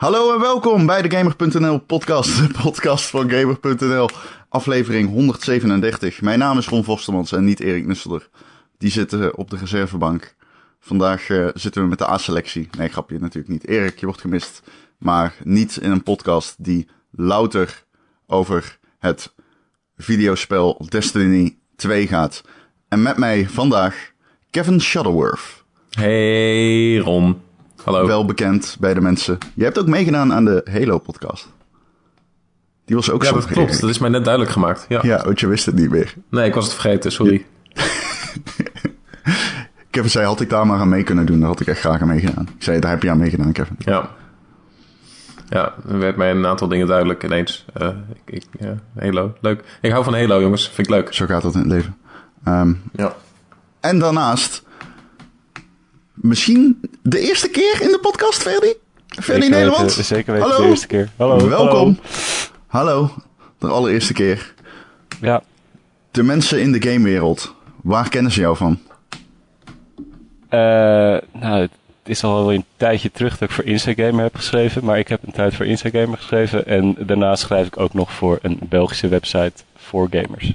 Hallo en welkom bij de Gamer.nl podcast, de podcast van Gamer.nl, aflevering 137. Mijn naam is Ron Vostermans en niet Erik Nusselder. Die zitten op de reservebank. Vandaag uh, zitten we met de A-selectie. Nee, grapje natuurlijk niet. Erik, je wordt gemist. Maar niet in een podcast die louter over het videospel Destiny 2 gaat. En met mij vandaag Kevin Shuttleworth. Hey Ron. Hallo. Wel bekend bij de mensen. Je hebt ook meegedaan aan de Halo-podcast. Die was ook ja, zo. dat klopt. Dat is mij net duidelijk gemaakt. Ja. ja, want je wist het niet meer. Nee, ik was het vergeten. Sorry. Kevin zei, had ik daar maar aan mee kunnen doen, daar had ik echt graag aan meegedaan. Ik zei, daar heb je aan meegedaan, Kevin. Ja. Ja, er werd mij een aantal dingen duidelijk ineens. Uh, ik, ik, ja, Halo, leuk. Ik hou van Halo, jongens. Vind ik leuk. Zo gaat dat in het leven. Um, ja. En daarnaast, misschien de eerste keer in de podcast, Ferdi? Ferdi Nederland? Weten, zeker weten Hallo. de eerste keer. Hallo. Welkom. Hallo. Hallo. De allereerste keer. Ja. De mensen in de gamewereld, waar kennen ze jou van? Uh, nou, het is al een tijdje terug dat ik voor Instagamer heb geschreven. Maar ik heb een tijd voor Instagamer geschreven. En daarnaast schrijf ik ook nog voor een Belgische website voor gamers.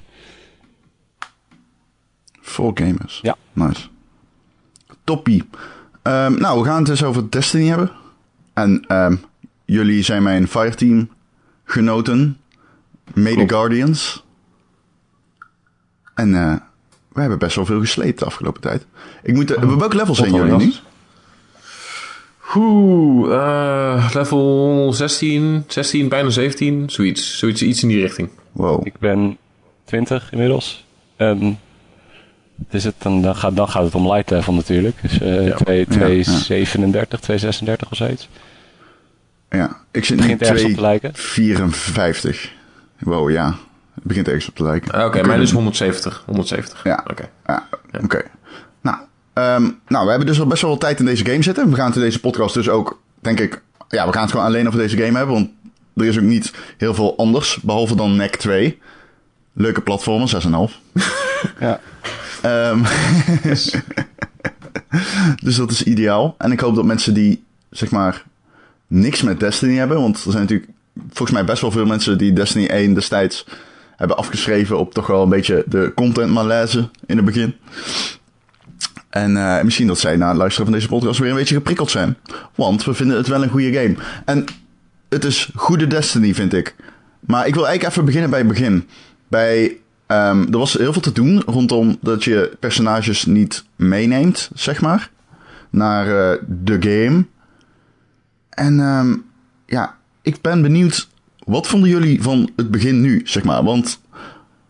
Voor gamers? Ja. Nice. Toppie. Um, nou, we gaan het dus over Destiny hebben. En um, jullie zijn mijn Fireteam genoten. Mede cool. Guardians. En uh, we hebben best wel veel gesleept de afgelopen tijd. Ik moet, uh, oh, welke level zijn jullie nu? Oeh, uh, level 16, 16, bijna 17, zoiets. Zoiets iets in die richting. Wow. Ik ben 20 inmiddels. En is het, dan, dan, gaat, dan gaat het om light level natuurlijk. Dus uh, ja. 2, 2, ja, 37, 2, 36 of zoiets. Ja, ik zit begint nu ergens op te lijken. 54. Wow, ja. Het begint ergens op te lijken. Oké, okay, mijn is 170. 170. Ja. Oké. Okay. Ja, oké. Okay. Nou, um, nou, we hebben dus al best wel wat tijd in deze game zitten. We gaan het in deze podcast dus ook, denk ik... Ja, we gaan het gewoon alleen over deze game hebben. Want er is ook niet heel veel anders. Behalve dan NEC 2. Leuke platformen, 6,5. ja. Um, yes. dus dat is ideaal. En ik hoop dat mensen die, zeg maar, niks met Destiny hebben. Want er zijn natuurlijk volgens mij best wel veel mensen die Destiny 1 destijds hebben afgeschreven op toch wel een beetje de content malaise in het begin. En uh, misschien dat zij na het luisteren van deze podcast weer een beetje geprikkeld zijn. Want we vinden het wel een goede game. En het is goede Destiny, vind ik. Maar ik wil eigenlijk even beginnen bij het begin. Bij Um, er was heel veel te doen rondom dat je personages niet meeneemt, zeg maar, naar uh, de game. En um, ja, ik ben benieuwd, wat vonden jullie van het begin nu, zeg maar? Want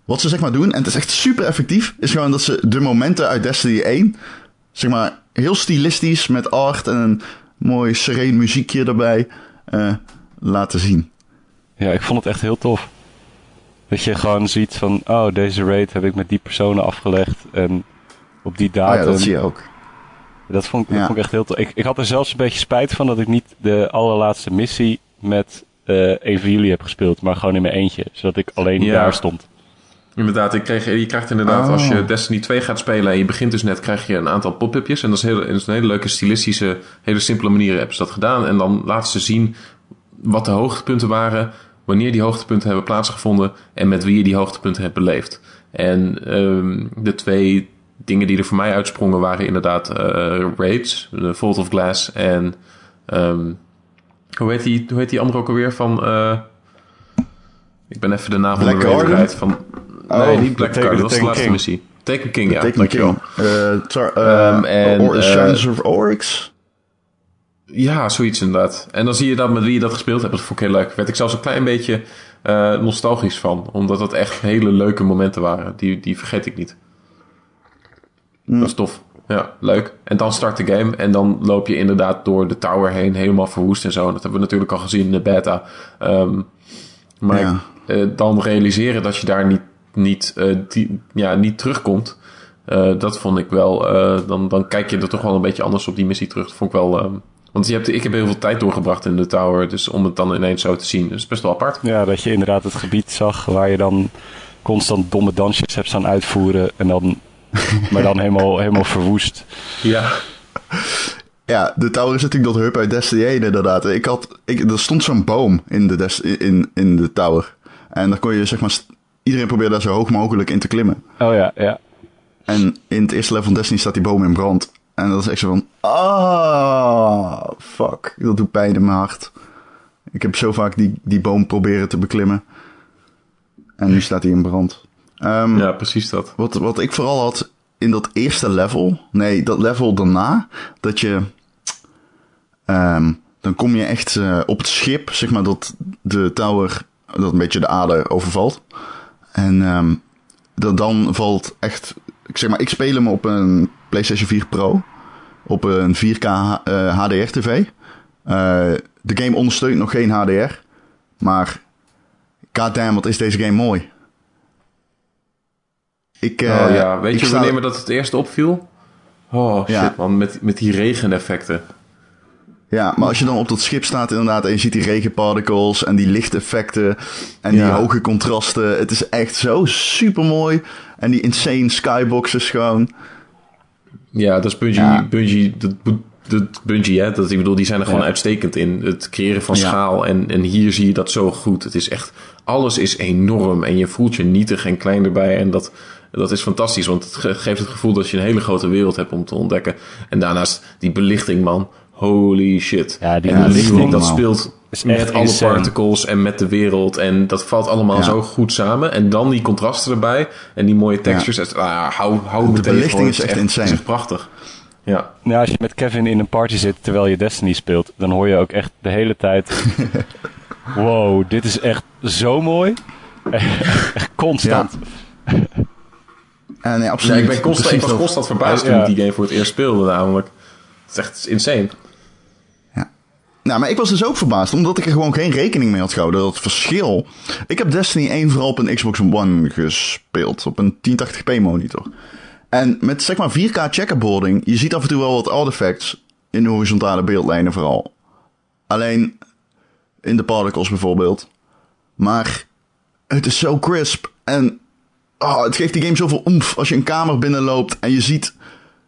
wat ze zeg maar doen, en het is echt super effectief, is gewoon dat ze de momenten uit Destiny 1, zeg maar, heel stilistisch met art en een mooi sereen muziekje erbij, uh, laten zien. Ja, ik vond het echt heel tof. Dat je gewoon ziet van, oh, deze raid heb ik met die personen afgelegd en op die datum. Oh ja, dat zie je ook. Dat vond, dat ja. vond ik echt heel tof. Ik, ik had er zelfs een beetje spijt van dat ik niet de allerlaatste missie met uh, een van jullie heb gespeeld, maar gewoon in mijn eentje. Zodat ik alleen ja. daar stond. Inderdaad, ik kreeg, je krijgt inderdaad, oh. als je Destiny 2 gaat spelen en je begint dus net, krijg je een aantal pop-upjes. En dat is, heel, dat is een hele leuke stilistische, hele simpele manier hebben ze dat gedaan. En dan laten ze zien wat de hoogtepunten waren, wanneer die hoogtepunten hebben plaatsgevonden en met wie je die hoogtepunten hebt beleefd. En um, de twee dingen die er voor mij uitsprongen waren inderdaad uh, Raids, de Vault of Glass en um, hoe, heet die, hoe heet die andere ook alweer van... Uh, ik ben even de naam van de Raid. Van, oh, nee, niet Black Card, dat was de laatste missie. Taken King, ja. Taken King. Uh, um, en, or, Shrines of Oryx? Ja, zoiets inderdaad. En dan zie je dat met wie je dat gespeeld hebt. Dat vond ik heel leuk. Werd ik zelfs een klein beetje uh, nostalgisch van. Omdat dat echt hele leuke momenten waren. Die, die vergeet ik niet. Mm. Dat is tof. Ja, leuk. En dan start de game. En dan loop je inderdaad door de tower heen. Helemaal verwoest en zo. En dat hebben we natuurlijk al gezien in de beta. Um, maar ja. uh, dan realiseren dat je daar niet, niet, uh, die, ja, niet terugkomt. Dat vond ik wel. dan, dan kijk je er toch wel een beetje anders op die missie terug. Dat vond ik wel. Want je hebt, ik heb heel veel tijd doorgebracht in de tower. Dus om het dan ineens zo te zien. is best wel apart. Ja, dat je inderdaad het gebied zag waar je dan constant domme dansjes hebt staan uitvoeren. En dan, maar dan helemaal, helemaal verwoest. Ja. Ja, de tower is natuurlijk dat hub uit Destiny 1 inderdaad. Ik had, ik, er stond zo'n boom in de, Des- in, in de tower. En dan kon je zeg maar, iedereen probeerde daar zo hoog mogelijk in te klimmen. Oh ja, ja. En in het eerste level van Destiny staat die boom in brand. En dat is echt zo van, ah, fuck. Dat doet pijn in mijn hart. Ik heb zo vaak die, die boom proberen te beklimmen. En nu staat hij in brand. Ehm, Ja, precies dat. wat, wat ik vooral had in dat eerste level, nee, dat level daarna, dat je, ehm, dan kom je echt eh, op het schip, zeg maar, dat de tower, dat een beetje de aarde overvalt. En ehm, dat dan valt echt, ik zeg maar, ik speel hem op een PlayStation 4 Pro, op een 4K eh, HDR TV. Eh, de game ondersteunt nog geen HDR, maar goddamn, wat is deze game mooi. Ik, eh, oh ja, weet ik je sta- wanneer me dat het eerst opviel? Oh shit Ja. man, met, met die regeneffecten. Ja, maar als je dan op dat schip staat inderdaad en je ziet die regenparticles en die lichteffecten en die Ja. hoge contrasten. Het is echt zo super mooi. En die insane skyboxes gewoon. Ja, dat is Bungie, Ja. Bungie, dat, dat Bungie, hè, dat, ik bedoel, die zijn er gewoon Ja. uitstekend in. Het creëren van Ja. schaal. En, en hier zie je dat zo goed. Het is echt, alles is enorm. En je voelt je nietig en klein erbij. En dat, dat is fantastisch, want het ge- geeft het gevoel dat je een hele grote wereld hebt om te ontdekken. En daarnaast die belichting, man. Holy shit. Ja, die en de belichting, lichting, dat man. speelt Is echt met alle insane. particles en met de wereld. En dat valt allemaal Ja. zo goed samen. En dan die contrasten erbij. En die mooie textures. Het- Ah, hou, hou me tegen, belichting hoor. is Het echt insane. Het is echt prachtig. Ja. Nou, als je met Kevin in een party zit terwijl je Destiny speelt, dan hoor je ook echt de hele tijd: Wow, dit is echt zo mooi. echt constant. En nee, Nee, absoluut. ik, ben constant, ik was dat. constant verbaasd Ja. toen ik die game voor het eerst speelde namelijk. Het is echt insane. Nou, maar ik was dus ook verbaasd, omdat ik er gewoon geen rekening mee had gehouden. Dat verschil. Ik heb Destiny 1 vooral op een Xbox One gespeeld, op een 1080p monitor. En met zeg maar 4K checkerboarding, je ziet af en toe wel wat artifacts in de horizontale beeldlijnen vooral. Alleen in de particles bijvoorbeeld. Maar het is zo crisp en oh, het geeft die game zoveel omf als je een kamer binnenloopt en je ziet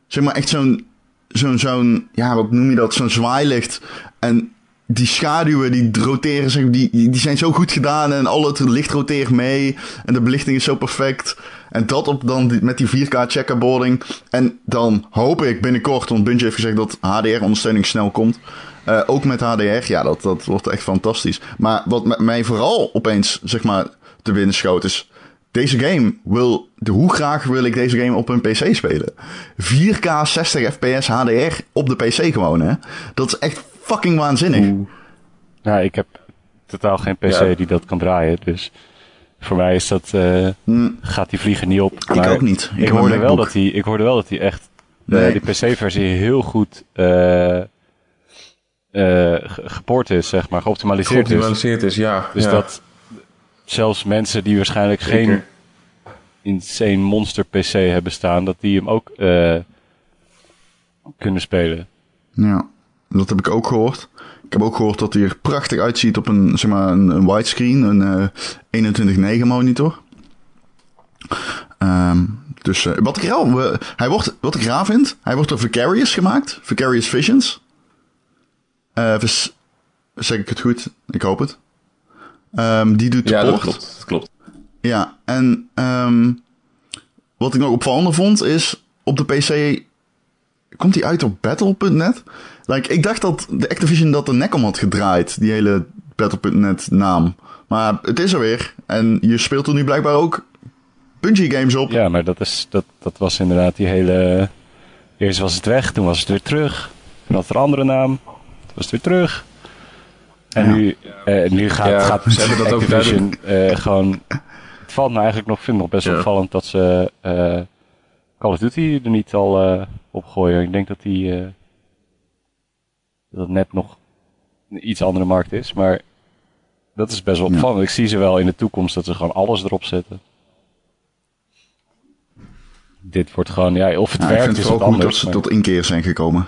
zeg maar echt zo'n zo'n, zo'n, ja, wat noem je dat? Zo'n zwaailicht. En die schaduwen die roteren, zeg, die, die zijn zo goed gedaan. En al het licht roteert mee. En de belichting is zo perfect. En dat op dan met die 4K checkerboarding. En dan hoop ik binnenkort, want Bungie heeft gezegd dat HDR-ondersteuning snel komt. Eh, ook met HDR, ja, dat, dat wordt echt fantastisch. Maar wat mij vooral opeens, zeg maar, te binnen schoot is... Deze game wil... De, hoe graag wil ik deze game op een PC spelen? 4K 60 fps HDR op de PC gewoon, hè? Dat is echt fucking waanzinnig. Nou, ik heb totaal geen PC Ja. die dat kan draaien. Dus voor mij is dat, eh, Hm, gaat die vliegen niet op. ik ook niet. Ik, hoorde wel dat hij, ik hoorde wel dat hij echt eh, Nee. die PC-versie heel goed eh, eh, ge- geport is, zeg maar, geoptimaliseerd is. Geoptimaliseerd is, ja. Dus ja. dat zelfs mensen die waarschijnlijk Zeker. geen insane monster PC hebben staan, dat die hem ook eh, kunnen spelen. Ja, dat heb ik ook gehoord. Ik heb ook gehoord dat hij er prachtig uitziet op een, zeg maar, een, een widescreen, een eh 21.9 monitor. Ehm, dus eh, wat ik raar, we- hij wordt, wat ik raar vind, hij wordt door Vicarious gemaakt. Vicarious Visions. Eh, vers- zeg ik het goed? Ik hoop het. Ehm, die doet de Ja, dat port. klopt. Dat klopt. Ja, en ehm, wat ik nog opvallender vond is op de PC komt die uit op Battle.net. Like, ik dacht dat de Activision dat de nek om had gedraaid, die hele Battle.net naam. Maar het is er weer. En je speelt er nu blijkbaar ook Bungie games op. Ja, maar dat, is, dat, dat was inderdaad die hele... Eerst was het weg, toen was het weer terug. Toen had het een andere naam, toen was het weer terug. En Ja. nu, eh, nu gaat, Ja, gaat ze dat Activision eh, gewoon... Het valt me eigenlijk nog, vind ik nog best opvallend dat ze eh, Call of Duty er niet al op gooien. Ik denk dat die dat het net nog een iets andere markt is, maar dat is best wel opvallend. Ik zie ze wel in de toekomst dat ze gewoon alles erop zetten. Dit wordt gewoon, ja, of het Ja, ik werkt vind het is vooral goed dat ze maar tot inkeer zijn gekomen.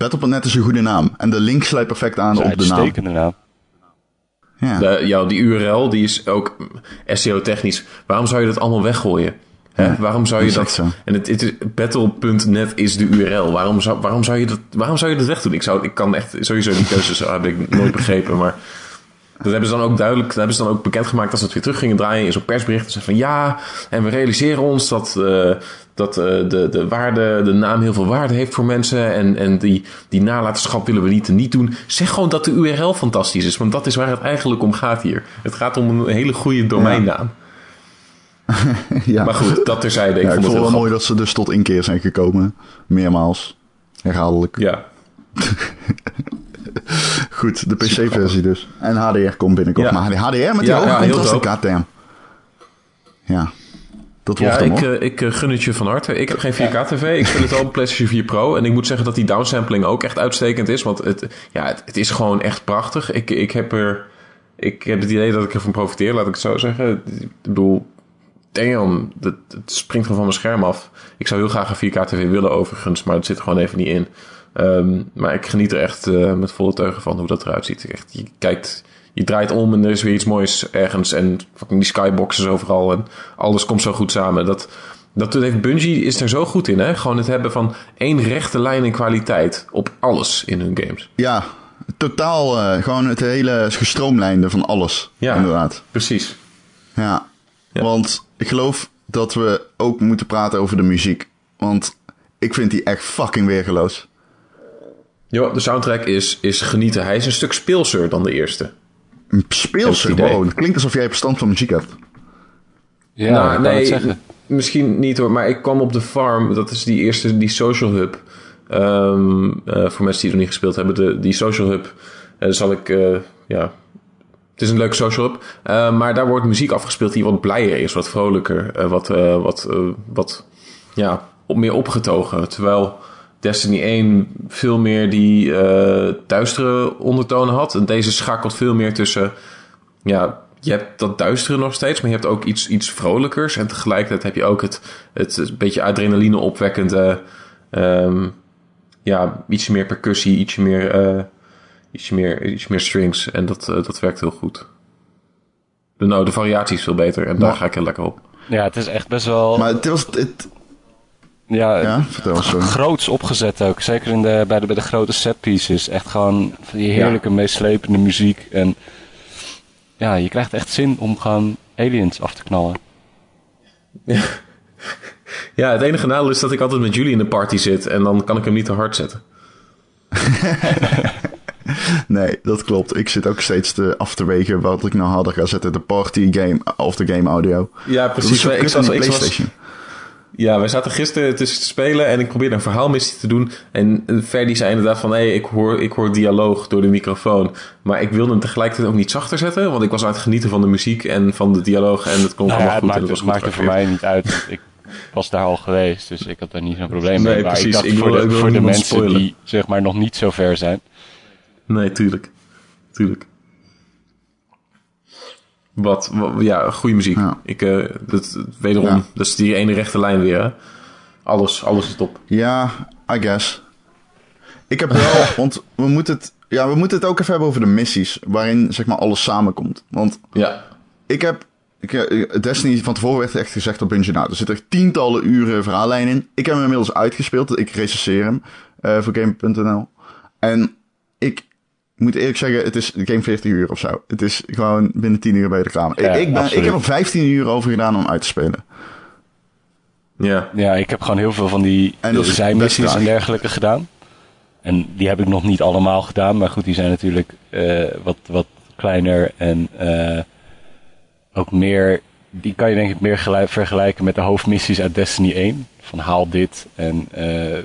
Battle.net is een goede naam. En de link sluit perfect aan op de naam. uitstekende naam. Ja. De, ja, die URL die is ook SEO-technisch. Waarom zou je dat allemaal weggooien? Hè? Ja, waarom zou je dat... En het, het is- battle.net is de URL. Waarom zou, waarom zou je dat, waarom zou je dat wegdoen? Ik, zou, ik kan echt sowieso die keuzes heb ik nooit begrepen, maar... Dat hebben ze dan ook duidelijk, dat hebben ze dan ook bekendgemaakt als ze het weer terug gingen draaien in zo'n persbericht. Ze van ja, en we realiseren ons dat, eh, dat eh, de, de, waarde, de naam heel veel waarde heeft voor mensen. En, en die, die nalatenschap willen we niet en niet doen. Zeg gewoon dat de URL fantastisch is, want dat is waar het eigenlijk om gaat hier. Het gaat om een hele goede domeinnaam. ja. Maar goed, dat terzijde. Ik Ja, ik vond vond het wel mooi dat ze dus tot inkeer zijn gekomen. Meermaals. Herhaaldelijk. Ja, Goed, de PC-versie dus. En HDR komt binnenkort. Ja. Maar HDR met die Ja, hoge goddamn. Ja, dat wordt Ja, hem ik, eh, ik eh, gun het je van harte. Ik heb geen 4K-tv. Ik speel het wel op PlayStation 4 Pro. En ik moet zeggen dat die downsampling ook echt uitstekend is. Want het, ja, het, het is gewoon echt prachtig. Ik, ik, heb er, ik heb het idee dat ik ervan profiteer, laat ik het zo zeggen. Ik bedoel, damn, het, het springt gewoon van mijn scherm af. Ik zou heel graag een 4K-tv willen overigens, maar het zit er gewoon even niet in. Ehm, maar ik geniet er echt eh, met volle teugen van hoe dat eruit ziet. Echt, je kijkt, je draait om en er is weer iets moois ergens. En fucking die skyboxes overal en alles komt zo goed samen. Dat, dat heeft Bungie is er zo goed in, hè? Gewoon het hebben van één rechte lijn in kwaliteit op alles in hun games. Ja, totaal eh, gewoon het hele gestroomlijnde van alles. Ja. Inderdaad. Precies. Ja. Ja. Want ik geloof dat we ook moeten praten over de muziek. Want ik vind die echt fucking weergeloos. Ja, de soundtrack is, is genieten. Hij is een stuk speelser dan de eerste. Een Speelse, Heb ik het idee. wow. Het klinkt alsof jij verstand van muziek hebt. Ja, Nou, ik kan nee, het zeggen. Misschien niet hoor, maar ik kwam op de farm. Dat is die eerste, die social hub. Ehm, eh, voor mensen die er niet gespeeld hebben, de, die social hub. eh zal ik, eh, ja. Het is een leuke social hub. Eh, maar daar wordt muziek afgespeeld die wat blijer is, wat vrolijker. eh, wat, eh, wat, eh, wat, ja, op, meer opgetogen. Terwijl Destiny 1 veel meer die eh duistere ondertonen had. En deze schakelt veel meer tussen ja, je hebt dat duistere nog steeds, maar je hebt ook iets, iets vrolijkers. En tegelijkertijd heb je ook het, het, het beetje adrenaline opwekkende. ehm, ja, ietsje meer percussie, ietsje meer, eh, ietsje meer, ietsje meer strings. En dat, eh, dat werkt heel goed. De, nou, de variatie is veel beter en daar ga ik heel lekker op. Ja, het is echt best wel Maar het was... Het, ja, ja, vertel zo. groots opgezet ook. Zeker in de, bij, de, bij de grote setpieces. Echt gewoon van die heerlijke, meeslepende muziek. En ja, je krijgt echt zin om gewoon aliens af te knallen. Ja, het enige nadeel is dat ik altijd met jullie in de party zit en dan kan ik hem niet te hard zetten. Nee, dat klopt. Ik zit ook steeds te af te wegen wat ik nou harder ga zetten. De party game of de game audio. Ja, zo Ik die ik was- Playstation. Ja, wij zaten gisteren te spelen en ik probeerde een verhaalmissie te doen. En Ferdi zei inderdaad van, hé, hey, ik, hoor, ik hoor dialoog door de microfoon. Maar ik wilde hem tegelijkertijd ook niet zachter zetten, want ik was aan het genieten van de muziek en van de dialoog. En het klonk Nou ja, allemaal het goed. en maakte, het was het maakte voor mij niet uit. Ik was daar al geweest, dus ik had daar niet zo'n probleem Nee, mee. Maar precies. ik dacht Ik voor de, ik wil voor de niemand mensen spoilen. die zeg maar nog niet zo ver zijn. Nee, tuurlijk. Tuurlijk. Wat, wa- ja, goede muziek. Ja. Ik, eh, dat, wederom, Ja. dat is die ene rechte lijn weer, hè. Alles, alles is top. Ja, I guess. Ik heb wel, want we moeten het, ja, we moeten het ook even hebben over de missies, waarin zeg maar alles samenkomt. Want Ja. ik heb, ik, eh, Destiny van tevoren werd echt gezegd op Bungie, nou, er zitten echt tientallen uren verhaallijn in. Ik heb hem inmiddels uitgespeeld, ik recenseer hem eh, voor Game.nl. En ik moet eerlijk zeggen, het is geen 40 uur of zo. Het is gewoon binnen 10 uur bij de kamer. Ja, ik, ik, ben, ik heb er 15 uur over gedaan om uit te spelen. Ja. Ja, ik heb gewoon heel veel van die En dat is zijmissies en dergelijke gedaan. En die heb ik nog niet allemaal gedaan. Maar goed, die zijn natuurlijk eh, wat, wat kleiner en eh, ook meer... Die kan je denk ik meer gelijk, vergelijken met de hoofdmissies uit Destiny 1. Van haal dit en eh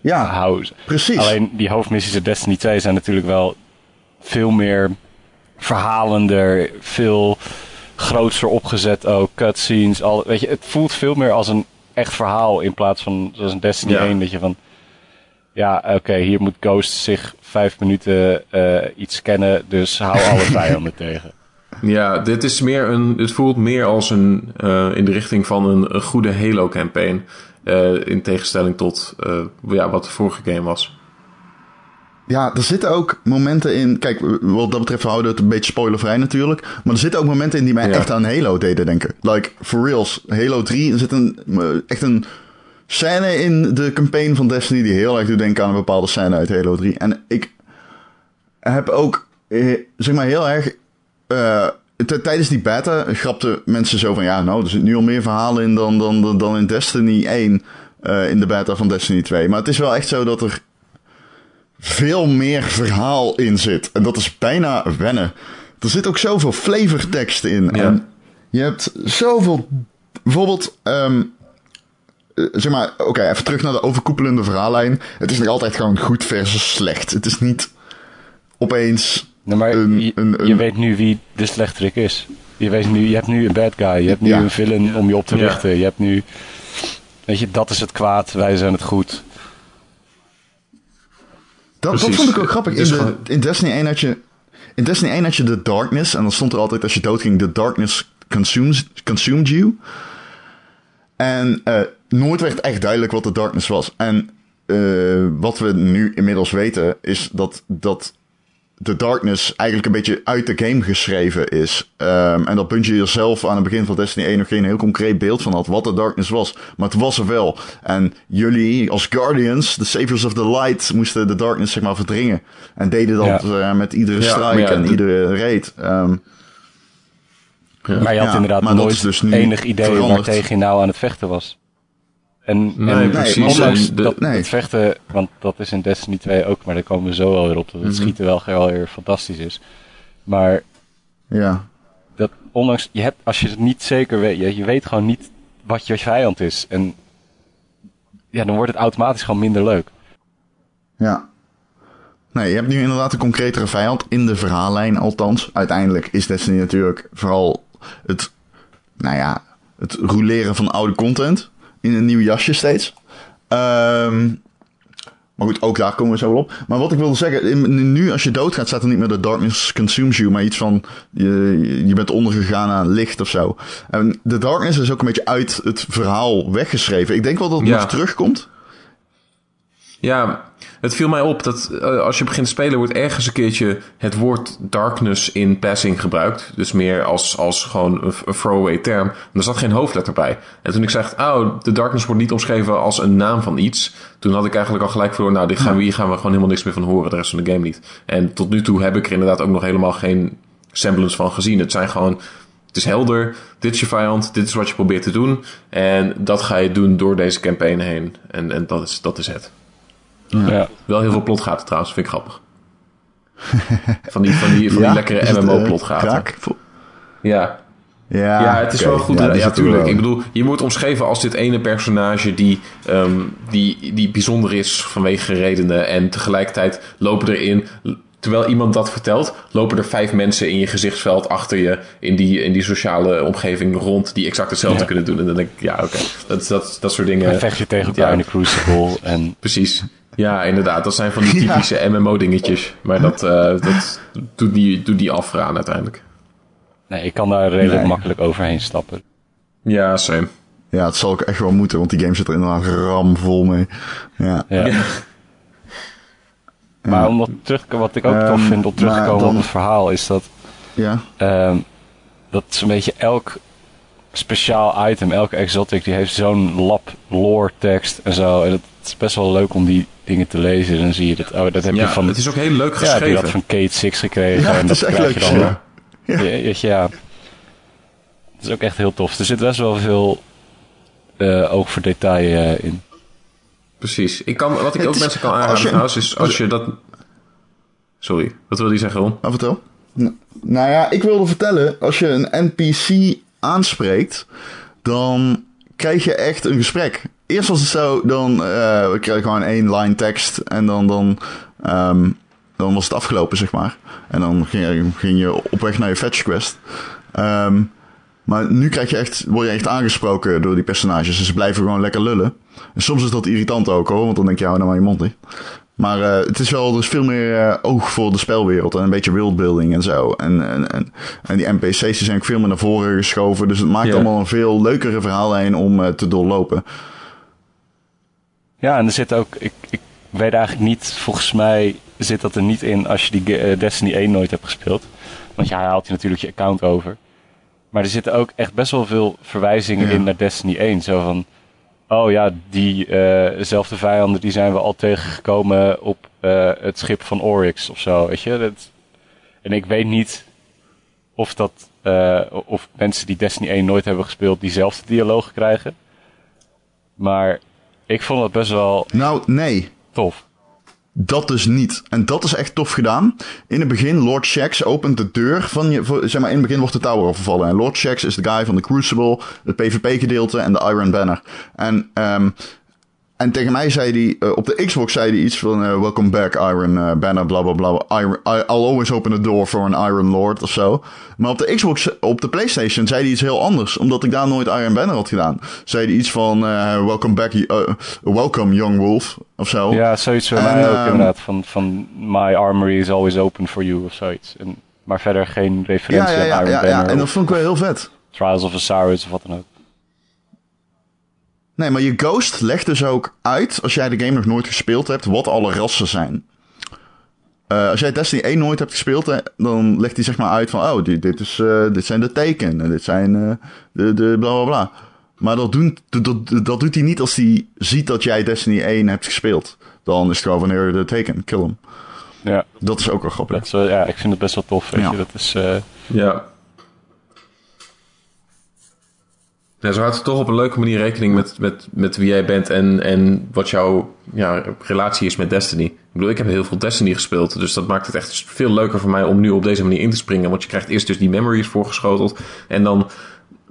Ja, hou... precies. Alleen die hoofdmissies uit Destiny 2 zijn natuurlijk wel veel meer verhalender, veel grootser opgezet ook, cutscenes, al, weet je, het voelt veel meer als een echt verhaal in plaats van zoals een Destiny Ja. 1 dat je van ja, oké, hier moet Ghost zich vijf minuten eh, iets scannen, dus hou alle vijanden tegen. Ja, dit is meer een. Het voelt meer als een. eh, in de richting van een, een goede Halo-campaign. eh, in tegenstelling tot. ja, wat de vorige game was. Ja, er zitten ook momenten in. Kijk, wat dat betreft houden we het een beetje spoilervrij natuurlijk. Maar er zitten ook momenten in die mij Ja. echt aan Halo deden denken. Like, for reals. Halo 3, er zit een, echt een scène in de campaign van Destiny die heel erg doet denken aan een bepaalde scène uit Halo 3. En ik heb ook, eh, zeg maar, heel erg. eh, tijdens die beta grapten mensen zo van: ja, nou, er zit nu al meer verhalen in dan, dan, dan, dan in Destiny 1. eh, in de beta van Destiny 2. Maar het is wel echt zo dat er veel meer verhaal in zit. En dat is bijna wennen. Er zit ook zoveel flavortekst in. Ja. En je hebt zoveel. Bijvoorbeeld. ehm, eh, zeg maar, oké, even terug naar de overkoepelende verhaallijn. Het is nog altijd gewoon goed versus slecht. Het is niet opeens. Maar Een- je, een- je een- weet nu wie de slechterik is. Je, weet nu, je hebt nu een bad guy, je hebt nu Ja. een villain om je op te Ja. richten. Je hebt nu... Weet je, dat is het kwaad, wij zijn het goed. Dat, vond ik ook grappig. In, is de, gewoon- in Destiny 1 had je. In Destiny 1 had je de darkness. En dan stond er altijd als je doodging: The darkness consumes, consumed you. En eh, nooit werd echt duidelijk wat de darkness was. En eh, wat we nu inmiddels weten is dat, dat de darkness eigenlijk een beetje uit de game geschreven is. Ehm, en dat Bungie er zelf aan het begin van Destiny 1 nog geen heel concreet beeld van had wat de darkness was. Maar het was er wel. En jullie als Guardians, de Saviors of the Light, moesten de darkness zeg maar verdringen. En deden dat eh, met iedere Ja, ja, en de- iedere raid. Ehm, Maar je had Ja, inderdaad nooit dus enig idee waar tegen je nou aan het vechten was. En, Nee, en precies. ondanks de- dat nee. het vechten, want dat is in Destiny 2 ook, maar daar komen we zo wel weer op, dat het Mhm. schieten wel gewoon weer fantastisch is. Maar ja. dat ondanks, je hebt, als je het niet zeker weet, je, je weet gewoon niet wat je vijand is. En ja, dan wordt het automatisch gewoon minder leuk. Ja. Nee, je hebt nu inderdaad een concretere vijand in de verhaallijn, althans. Uiteindelijk is Destiny natuurlijk vooral het, nou ja, het roleren van oude content in een nieuw jasje steeds. Ehm, maar goed, ook daar komen we zo wel op. Maar wat ik wilde zeggen, in- nu als je doodgaat staat er niet meer de darkness consumes you, maar iets van je, je bent ondergegaan aan licht of zo. En de darkness is ook een beetje uit het verhaal weggeschreven. Ik denk wel dat het Ja. nog terugkomt. Ja, het viel mij op dat eh, als je begint te spelen wordt ergens een keertje het woord darkness in passing gebruikt. Dus meer als, als gewoon een, een throwaway term. En er zat geen hoofdletter bij. En toen ik zeg, oh, de darkness wordt niet omschreven als een naam van iets. Toen had ik eigenlijk al gelijk voor, nou, dit gaan we, hier gaan we gewoon helemaal niks meer van horen, de rest van de game niet. En tot nu toe heb ik er inderdaad ook nog helemaal geen semblance van gezien. Het zijn gewoon, het is helder, dit is je vijand, dit is wat je probeert te doen. En dat ga je doen door deze campaign heen. En, en dat, is, dat is het. Ja. Wel heel veel plotgaten trouwens, vind ik grappig. Van die, van die, van die lekkere is eh, MMO-plotgaten. ja. Ja, ja, het is wel goed. Ja, Ja, die zit er tuurlijk. wel. Ik bedoel, je wordt omschreven als dit ene personage die, ehm, die, die bijzonder is vanwege redenen. En tegelijkertijd lopen erin, terwijl iemand dat vertelt, lopen er vijf mensen in je gezichtsveld achter je in die, in die sociale omgeving rond die exact hetzelfde Ja. kunnen doen. En dan denk ik, ja, oké. Dat, dat, dat soort dingen. Dan vecht je tegen ja. elkaar in de Crucible. En Precies. Ja, inderdaad. Dat zijn van die Ja. typische MMO-dingetjes. Maar dat, eh, dat doet, die, doet die afraan uiteindelijk. nee, ik kan daar redelijk Nee. makkelijk overheen stappen. Ja, same. Ja, het zal ook echt wel moeten, want die game zit er inderdaad ramvol mee. Ja. Ja. Ja. Maar om dat terug, wat ik ook Ehm, tof vind om terug te komen dan- op het verhaal, is dat Ja. Ehm, dat is een beetje elk speciaal item, elke exotic, die heeft zo'n lab lore tekst en zo. En het is best wel leuk om die dingen te lezen. En dan zie je dat, oh, dat heb ja, je van, het is ook heel leuk ja, heb je geschreven. dat van Kate Six gekregen. Ja, en dat is echt krijg leuk. je dan. Ja. Ja. Ja. weet je, ja. Het is ook echt heel tof. Er zit best wel veel eh, oog voor detail eh, in. Precies. Ik kan, wat ik Het ook is- mensen kan aanraden je- trouwens, is als je dat... Sorry, wat wil die zeggen, Ron? Nou, vertel. N- nou ja, ik wilde vertellen, als je een NPC aanspreekt, dan krijg je echt een gesprek. Eerst was het zo, dan eh we kregen gewoon één line tekst en dan, dan, ehm, dan was het afgelopen, zeg maar. En dan ging je, ging je op weg naar je fetch quest. Ehm, maar nu krijg je echt, word je echt aangesproken door die personages. En ze blijven gewoon lekker lullen. En soms is dat irritant ook hoor, want dan denk je, hou nou maar je mond dicht. Maar eh, het is wel, er is veel meer eh, oog voor de spelwereld en een beetje worldbuilding en zo. En, en, en, en die NPC's zijn ook veel meer naar voren geschoven. Dus het maakt allemaal een veel leukere verhaallijn om eh, te doorlopen. Ja, en er zit ook. Ik, ik weet eigenlijk niet, volgens mij zit dat er niet in als je die Destiny 1 nooit hebt gespeeld. Want ja, haalt je natuurlijk je account over. Maar er zitten ook echt best wel veel verwijzingen Ja. in naar Destiny 1. Zo van, oh ja, diezelfde vijanden die zijn we al tegengekomen op eh, het schip van Oryx of zo, weet je. Dat, en ik weet niet of dat, eh, of mensen die Destiny 1 nooit hebben gespeeld diezelfde dialogen krijgen. Maar ik vond het best wel Nou, nee. tof. Dat dus niet. En dat is echt tof gedaan. In het begin, Lord Shax opent de deur van je... Zeg maar, in het begin wordt de tower overvallen. En Lord Shax is de guy van de Crucible, het PvP-gedeelte en de Iron Banner. En, ehm en tegen mij zei hij... eh, op de Xbox zei hij iets van... eh, Welcome back, Iron eh, Banner, bla bla bla. Iron, I, I'll always open the door for an Iron Lord of zo. Maar op de Xbox, op de PlayStation, zei hij iets heel anders. Omdat ik daar nooit Iron Banner had gedaan. Zei hij iets van... welcome back, welcome, Young Wolf. Of zo. Ja, zoiets mij ook ehm, inderdaad. Van, van My armory is always open for you of zoiets. En, maar verder geen Ja, referentie ja, ja, aan Iron ja, Banner ja, en dat vond ik wel heel vet. Trials of Osiris of wat dan ook. Nee, maar je Ghost legt dus ook uit, als jij de game nog nooit gespeeld hebt, wat alle rassen zijn. Eh, als jij Destiny 1 nooit hebt gespeeld, dan legt hij zeg maar uit van, oh, dit, dit, is, eh, dit zijn de teken, en dit zijn eh, de, de bla bla bla. Maar dat, doen, dat, dat, dat doet hij niet als hij ziet dat jij Destiny 1 hebt gespeeld. Dan is het gewoon van, here, de teken, kill hem. Ja, Dat is ook wel grappig. dat is, wel- ja, ik vind het best wel tof. Weet Ja. je. Dat is, eh, Ja. Ja, zo houdt het toch op een leuke manier rekening met, met, met wie jij bent en, en wat jouw ja, relatie is met Destiny. Ik bedoel, ik heb heel veel Destiny gespeeld, dus dat maakt het echt veel leuker voor mij om nu op deze manier in te springen. Want je krijgt eerst dus die memories voorgeschoteld en dan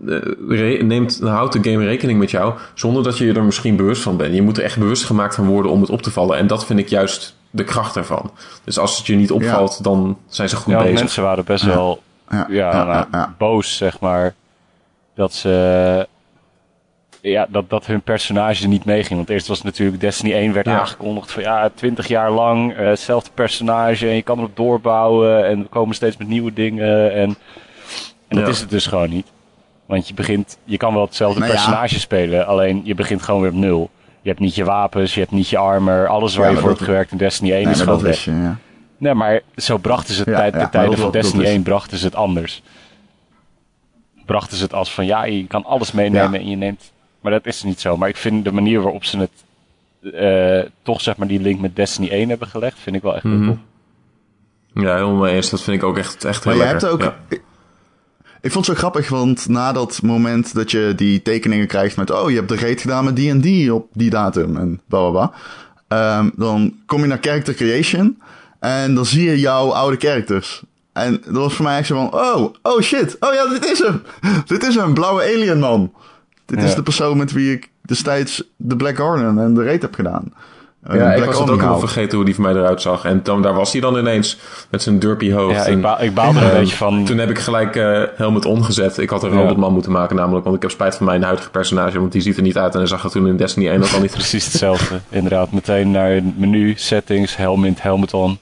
eh, neemt, houdt de game rekening met jou zonder dat je je er misschien bewust van bent. Je moet er echt bewust gemaakt van worden om het op te vallen en dat vind ik juist de kracht ervan. Dus als het je niet opvalt, dan zijn ze goed ja, bezig. mensen waren best wel Ja, ja, ja, nou, ja, ja. boos, zeg maar. Dat ze. Ja, dat, dat hun personage niet meeging. Want eerst was natuurlijk Destiny 1 werd Ja. aangekondigd van ja, 20 jaar lang, eh, hetzelfde personage en je kan erop doorbouwen en we komen steeds met nieuwe dingen. En, en dat Ja. is het dus gewoon niet. Want je begint, je kan wel hetzelfde Nou ja. personage spelen, alleen je begint gewoon weer op nul. Je hebt niet je wapens, je hebt niet je armor, alles waar je voor hebt gewerkt in Destiny 1 Nee, is gewoon weg. je. Nee, maar zo brachten ze het tijd, de tijden van Destiny is- 1 brachten ze het anders. Brachten ze het als van ja, je kan alles meenemen Ja. en je neemt. Maar dat is niet zo. Maar ik vind de manier waarop ze het eh, toch zeg maar die link met Destiny 1 hebben gelegd, vind ik wel echt heel tof. Ja, helemaal mee eens. Dat vind ik ook echt, echt heel Maar je lekker. hebt ook. Ja. Ik, ik vond het zo grappig, want na dat moment dat je die tekeningen krijgt met. Oh, je hebt de raid gedaan met die en die op die datum en bla bla bla. ehm, dan kom je naar Character Creation en dan zie je jouw oude characters. En dat was voor mij echt zo van: oh, oh shit. Oh ja, dit is hem. dit is een blauwe alien man. Dit is de persoon met wie ik destijds de Black Garden en de raid heb gedaan. Eh, Ja, ik was het ook al vergeten hoe die van mij eruit zag. En dan, daar was hij dan ineens met zijn derpy hoofd. Ja, en, ik, ba ik baalde er een eh, beetje van. Toen heb ik gelijk eh helmet omgezet. Ik had een Ja. robotman moeten maken namelijk. Want ik heb spijt van mijn huidige personage. Want die ziet er niet uit. En hij zag er toen in Destiny 1 ook al niet Precies hetzelfde. Inderdaad, meteen naar het menu, settings, helmet, helmet on.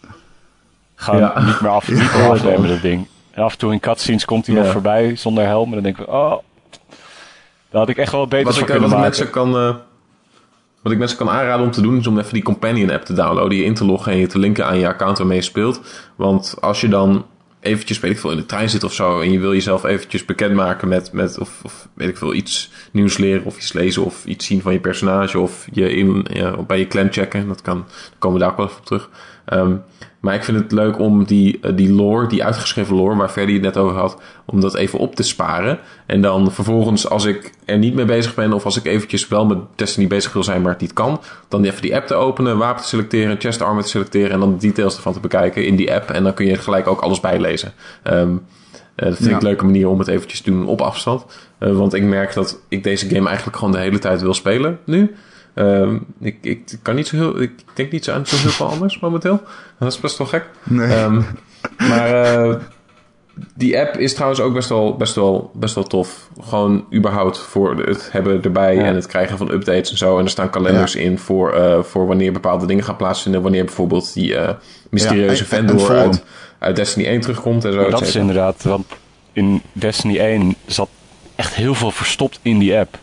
Gewoon Ja. niet meer af, niet meer afnemen dat ding. En af en toe in cutscenes komt hij Ja. nog voorbij zonder helm. En dan denk ik, oh, daar had ik echt wel beter Wat van ik, kunnen wat, ik maken. mensen kan, eh, wat ik mensen kan aanraden om te doen, is om even die Companion app te downloaden, je in te loggen en je te linken aan je account waarmee je speelt. Want als je dan eventjes, weet ik veel, in de trein zit of zo, en je wil jezelf eventjes bekendmaken met, met of, of weet ik veel, iets nieuws leren of iets lezen of iets zien van je personage of je in, ja, bij je clan checken, dat kan, dan komen we daar ook wel even op terug. Ehm, maar ik vind het leuk om die, eh, die lore, die uitgeschreven lore, waar Ferdy het net over had, om dat even op te sparen. En dan vervolgens, als ik er niet mee bezig ben, of als ik eventjes wel met Destiny bezig wil zijn, maar het niet kan, dan even die app te openen, wapen te selecteren, chest armor te selecteren en dan de details ervan te bekijken in die app. En dan kun je gelijk ook alles bijlezen. Eh, dat vind ik een leuke manier om het eventjes te doen op afstand. Eh, want ik merk dat ik deze game eigenlijk gewoon de hele tijd wil spelen nu. Ehm, ik, ik kan niet zo heel, ik denk niet zo aan zo heel veel anders momenteel. Dat is best wel gek. Nee. Ehm, maar eh, die app is trouwens ook best wel, best wel, best wel tof. Gewoon überhaupt voor het hebben erbij Ja. en het krijgen van updates en zo. En er staan kalenders in voor, eh, voor wanneer bepaalde dingen gaan plaatsvinden. Wanneer bijvoorbeeld die eh, mysterieuze Ja, en- en vendor uit, uit Destiny 1 terugkomt en zo. Maar dat is inderdaad, want in Destiny 1 zat echt heel veel verstopt in die app.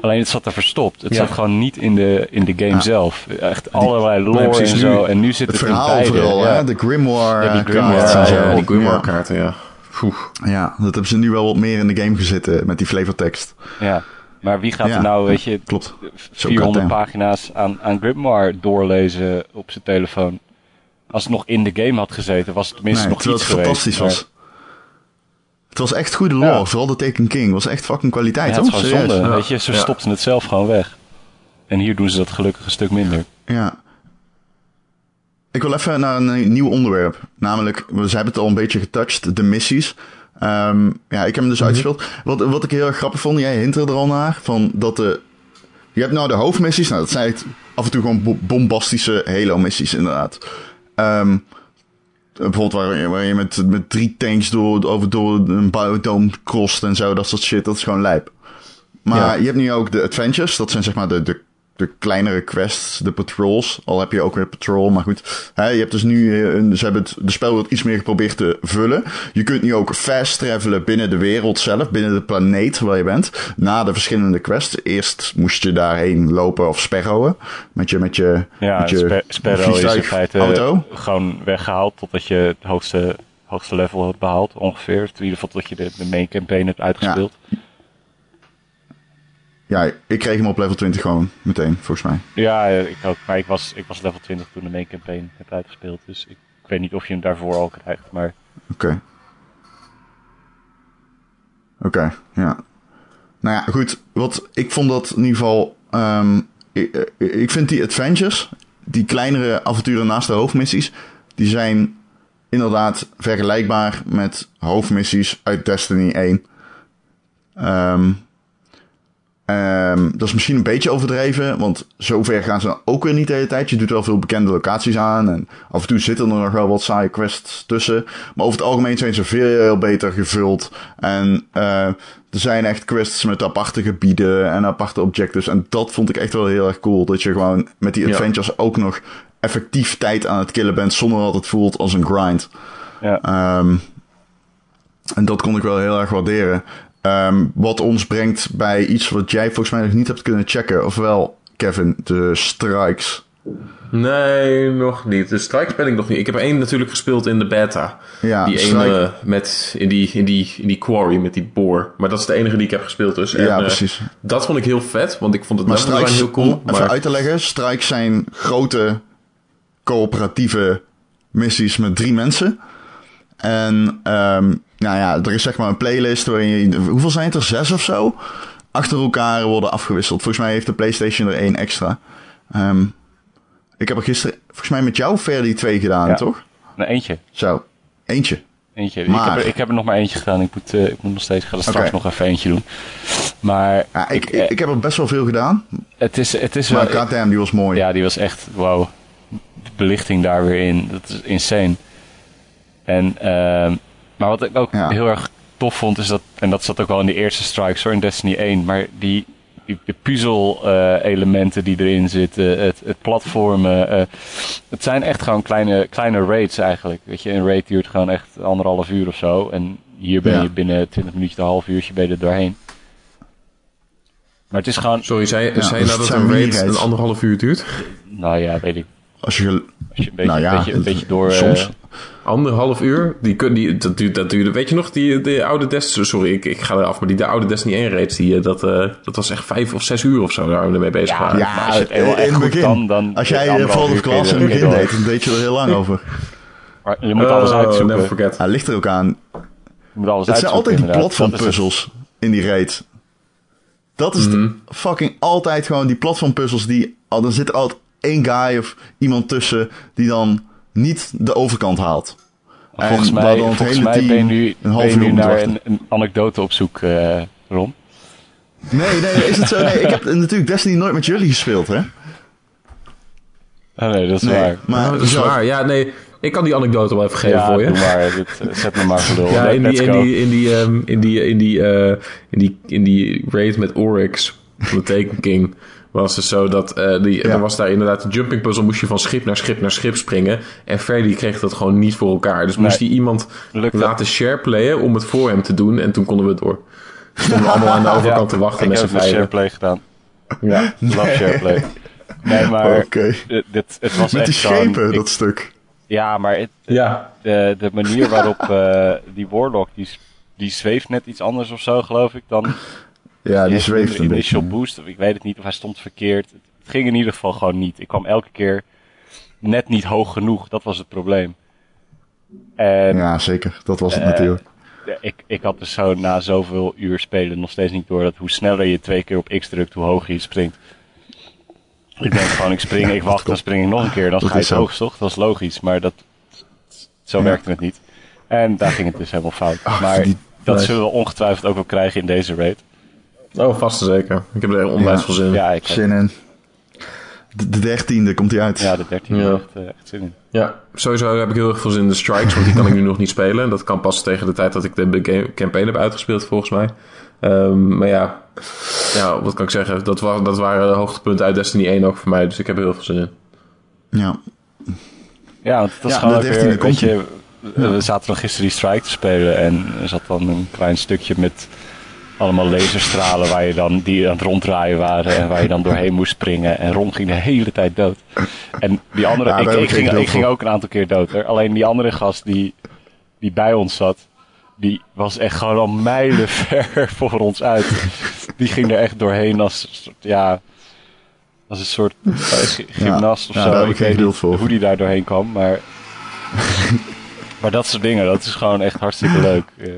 Alleen het zat er verstopt. Het Ja. zat gewoon niet in de, in de game Ja. zelf. Echt allerlei lore Nee, en zo. Nu- En nu zit Het het, in beide. vooral, ja. De Grimoire, Ja, die eh, Grimoire, kaart en ja, die Grimoire kaarten, ja. Ja, dat hebben ze nu wel wat meer in de game gezet eh, met die flavortekst. Ja. Maar wie gaat Ja. er nou, weet je, Klopt. 400 goddamn. pagina's aan, aan Grimoire doorlezen op zijn telefoon? Als het nog in de game had gezeten, was het tenminste Nee, nog iets het geweest. fantastisch maar- was. Het was echt goede lore, Ja. vooral de Taken King. was echt fucking kwaliteit, Ja, hoor. zonde. Ja. Weet je, ze Ja. stopten het zelf gewoon weg. En hier doen ze dat gelukkig een stuk minder. Ja. Ik wil even naar een nieuw onderwerp. Namelijk, we hebben het al een beetje getouched, de missies. Ehm, ja, ik heb hem dus uitgespeeld. Wat, wat ik heel erg grappig vond, jij hinterde er al naar, van dat de... Je hebt nou de hoofdmissies, nou dat zijn af en toe gewoon bo- bombastische Halo-missies inderdaad. Ehm, bijvoorbeeld waar, je- waar je met, met drie tanks door, over, door een biodome crost en zo, dat soort shit, dat is gewoon lijp. Maar Ja. je hebt nu ook de adventures, dat zijn zeg maar de, de, de kleinere quests, de patrols. Al heb je ook weer patrol, maar goed. Hè, je hebt dus nu, eh, een, ze hebben het, de spelwereld iets meer geprobeerd te vullen. Je kunt nu ook fast travelen binnen de wereld zelf, binnen de planeet waar je bent. Na de verschillende quests. Eerst moest je daarheen lopen of sperrowen. Met je, met je, Ja, met je is in feite auto. gewoon weggehaald totdat je het hoogste, hoogste level had behaald, ongeveer. In ieder geval tot je de, de main campaign hebt uitgespeeld. Ja, ik kreeg hem op level 20 gewoon meteen, volgens mij. Ja, ik ook. Maar ik was, ik was level 20 toen de main campaign heb uitgespeeld. Dus ik, ik weet niet of je hem daarvoor al krijgt. Maar Oké. Oké, ja. Nou ja, goed. Wat, ik vond dat in ieder geval... ehm, ik, eh, ik vind die adventures, die kleinere avonturen naast de hoofdmissies... die zijn inderdaad vergelijkbaar met hoofdmissies uit Destiny 1. Ehm, ehm, dat is misschien een beetje overdreven, want zover gaan ze ook weer niet de hele tijd. Je doet wel veel bekende locaties aan en af en toe zitten er nog wel wat saaie quests tussen. Maar over het algemeen zijn ze veel beter gevuld. En eh, er zijn echt quests met aparte gebieden en aparte objectives. En dat vond ik echt wel heel erg cool. Dat je gewoon met die Ja. adventures ook nog effectief tijd aan het killen bent zonder dat het voelt als een grind. ja, Ehm, en dat kon ik wel heel erg waarderen. Ehm, wat ons brengt bij iets wat jij volgens mij nog niet hebt kunnen checken. Ofwel, Kevin, de strikes. Nee, nog niet. De strikes ben ik nog niet. Ik heb er één natuurlijk gespeeld in de beta. Ja, die strike- ene met, in, die, in, die, in die quarry met die boor. Maar dat is de enige die ik heb gespeeld dus. En, Ja, eh, precies. dat vond ik heel vet, want ik vond het Maar strikes, heel cool. om even uit te leggen. Strikes zijn grote coöperatieve missies met drie mensen. En ehm, nou ja, er is zeg maar een playlist waarin je... Hoeveel zijn het er? Zes of zo? Achter elkaar worden afgewisseld. Volgens mij heeft de PlayStation er één extra. Ehm, ik heb er gisteren, volgens mij met jou, Verdi twee gedaan, Ja. toch? nou, eentje. Zo, eentje. Eentje. Ik, Maar- heb er, ik heb er nog maar eentje gedaan. Ik moet, eh, ik moet nog steeds, ik ga er straks nog even eentje doen. Maar Ja, ik, ik, ik, eh, ik heb er best wel veel gedaan. het is, het is Maar wel... goddamn, die was mooi. Ja, die was echt, wauw. De belichting daar weer in, dat is insane. En, ehm, maar wat ik ook Ja. heel erg tof vond, is dat, en dat zat ook wel in de eerste strikes hoor, in Destiny 1, maar die, die de puzzel-elementen die erin zitten, het, het platformen, eh, het zijn echt gewoon kleine, kleine raids eigenlijk. Weet je, een raid duurt gewoon echt anderhalf uur of zo, en hier ben Ja. je binnen 20 minuutjes, een half uurtje ben je er doorheen. Maar het is gewoon, Sorry, zei, Ja, zei je nou het dat een raid een anderhalf uur duurt? nou ja, weet ik, Als je, als je een beetje, Nou ja, een beetje, een beetje door... soms. eh, Anderhalf uur? Die, kun- die, dat, duurt, dat duurde... Weet je nog, die, de oude Destiny... Sorry, ik, ik ga eraf. Maar die de oude Destiny 1 raids, die, eh, dat, eh, dat was echt vijf of zes uur of zo. Daar we mee bezig Ja, waren. Ja, maar als je het in het begin. kan, dan... als jij Fall of Class er- in het begin deed, dan deed je er heel lang over. Maar je moet alles Oh, uitzoeken. never forget. Ja, ligt er ook aan. Je moet alles Het zijn uitzoeken, altijd die platformpuzzels in die raid. Dat is Mhm. fucking altijd gewoon die platformpuzzels die... Oh, dan zit er altijd één guy of iemand tussen die dan niet de overkant haalt. Volgens En mij, waardoor het volgens hele mij ben je nu, een ben half je uur nu naar een, een anekdote op zoek, eh Ron. Nee, nee, is het zo? Nee, ik heb natuurlijk Destiny nooit met jullie gespeeld, hè? Oh, nee, dat is Nee, waar. maar dat is zo- waar. Ja, nee. Ik kan die anekdote wel even geven ja, voor je. doe maar. Dit, eh, zet me maar voor. Ja, in die, in die, in die, ehm, in die, in die, eh, in die, in die raid met Oryx van de Taken King was het zo dat eh die, Ja. er was daar inderdaad een jumping puzzle, moest je van schip naar schip naar schip springen. En Freddy kreeg dat gewoon niet voor elkaar. Dus moest hij iemand laten shareplayen om het voor hem te doen en toen konden we door. stonden allemaal aan de overkant te wachten ik met z'n heb een shareplay gedaan. Ja. Love shareplay. Nee, maar Oké. het, het, was Met die echt zo'n- schepen, ik- dat stuk. Ja, maar het, ja, de, de manier waarop eh, die Warlock, die, die zweeft net iets anders of zo, geloof ik, dan Ja, die zweeft een beetje. boost. Of ik weet het niet, of hij stond verkeerd. Het, ging in ieder geval gewoon niet. Ik kwam elke keer net niet hoog genoeg. Dat was het probleem. En Ja, zeker. Dat was het Eh, natuurlijk. ik, ik had dus zo na zoveel uur spelen nog steeds niet door dat hoe sneller je twee keer op X drukt, hoe hoger je springt. Ik denk gewoon, ik spring, ik wacht, dan spring ik nog een keer. Dan Dat ga je is het zo. hoogst, toch? Dat is logisch, maar dat, zo Ja. werkte het niet. En daar ging het dus helemaal fout. Ach, maar die- dat zullen we ongetwijfeld ook wel krijgen in deze raid. Oh, vast en zeker. Ik heb er onwijs Ja. veel zin in. Ja, ik heb, Zin in. De, de dertiende komt hij uit. ja de 13 Ja. echt, eh, echt zin in. Ja, sowieso heb ik heel erg veel zin in de strikes, want die kan ik nu nog niet spelen. Dat kan pas tegen de tijd dat ik de game- campaign heb uitgespeeld, volgens mij. Ehm, maar ja, ja, wat kan ik zeggen? Dat, wa dat waren de hoogtepunten uit Destiny 1 ook voor mij, dus ik heb er heel veel zin in. Ja. Ja, want dat is Ja, gewoon de ook 13e weer, komt je, we we zaten nog gisteren die strike te spelen en er zat dan een klein stukje met allemaal laserstralen waar je dan, die aan het ronddraaien waren en waar je dan doorheen moest springen en Ron ging de hele tijd dood. En die andere, Ja, ik, ging, ik ging ook een aantal keer dood hoor. Alleen die andere gast die, die bij ons zat, die was echt gewoon al mijlen ver voor ons uit. Die ging er echt doorheen als, een soort, ja, als een soort eh, gy- gymnast of Ja, zo. heb ik geen weet niet voor. hoe die daar doorheen kwam, maar... maar dat soort dingen, dat is gewoon echt hartstikke leuk. Eh,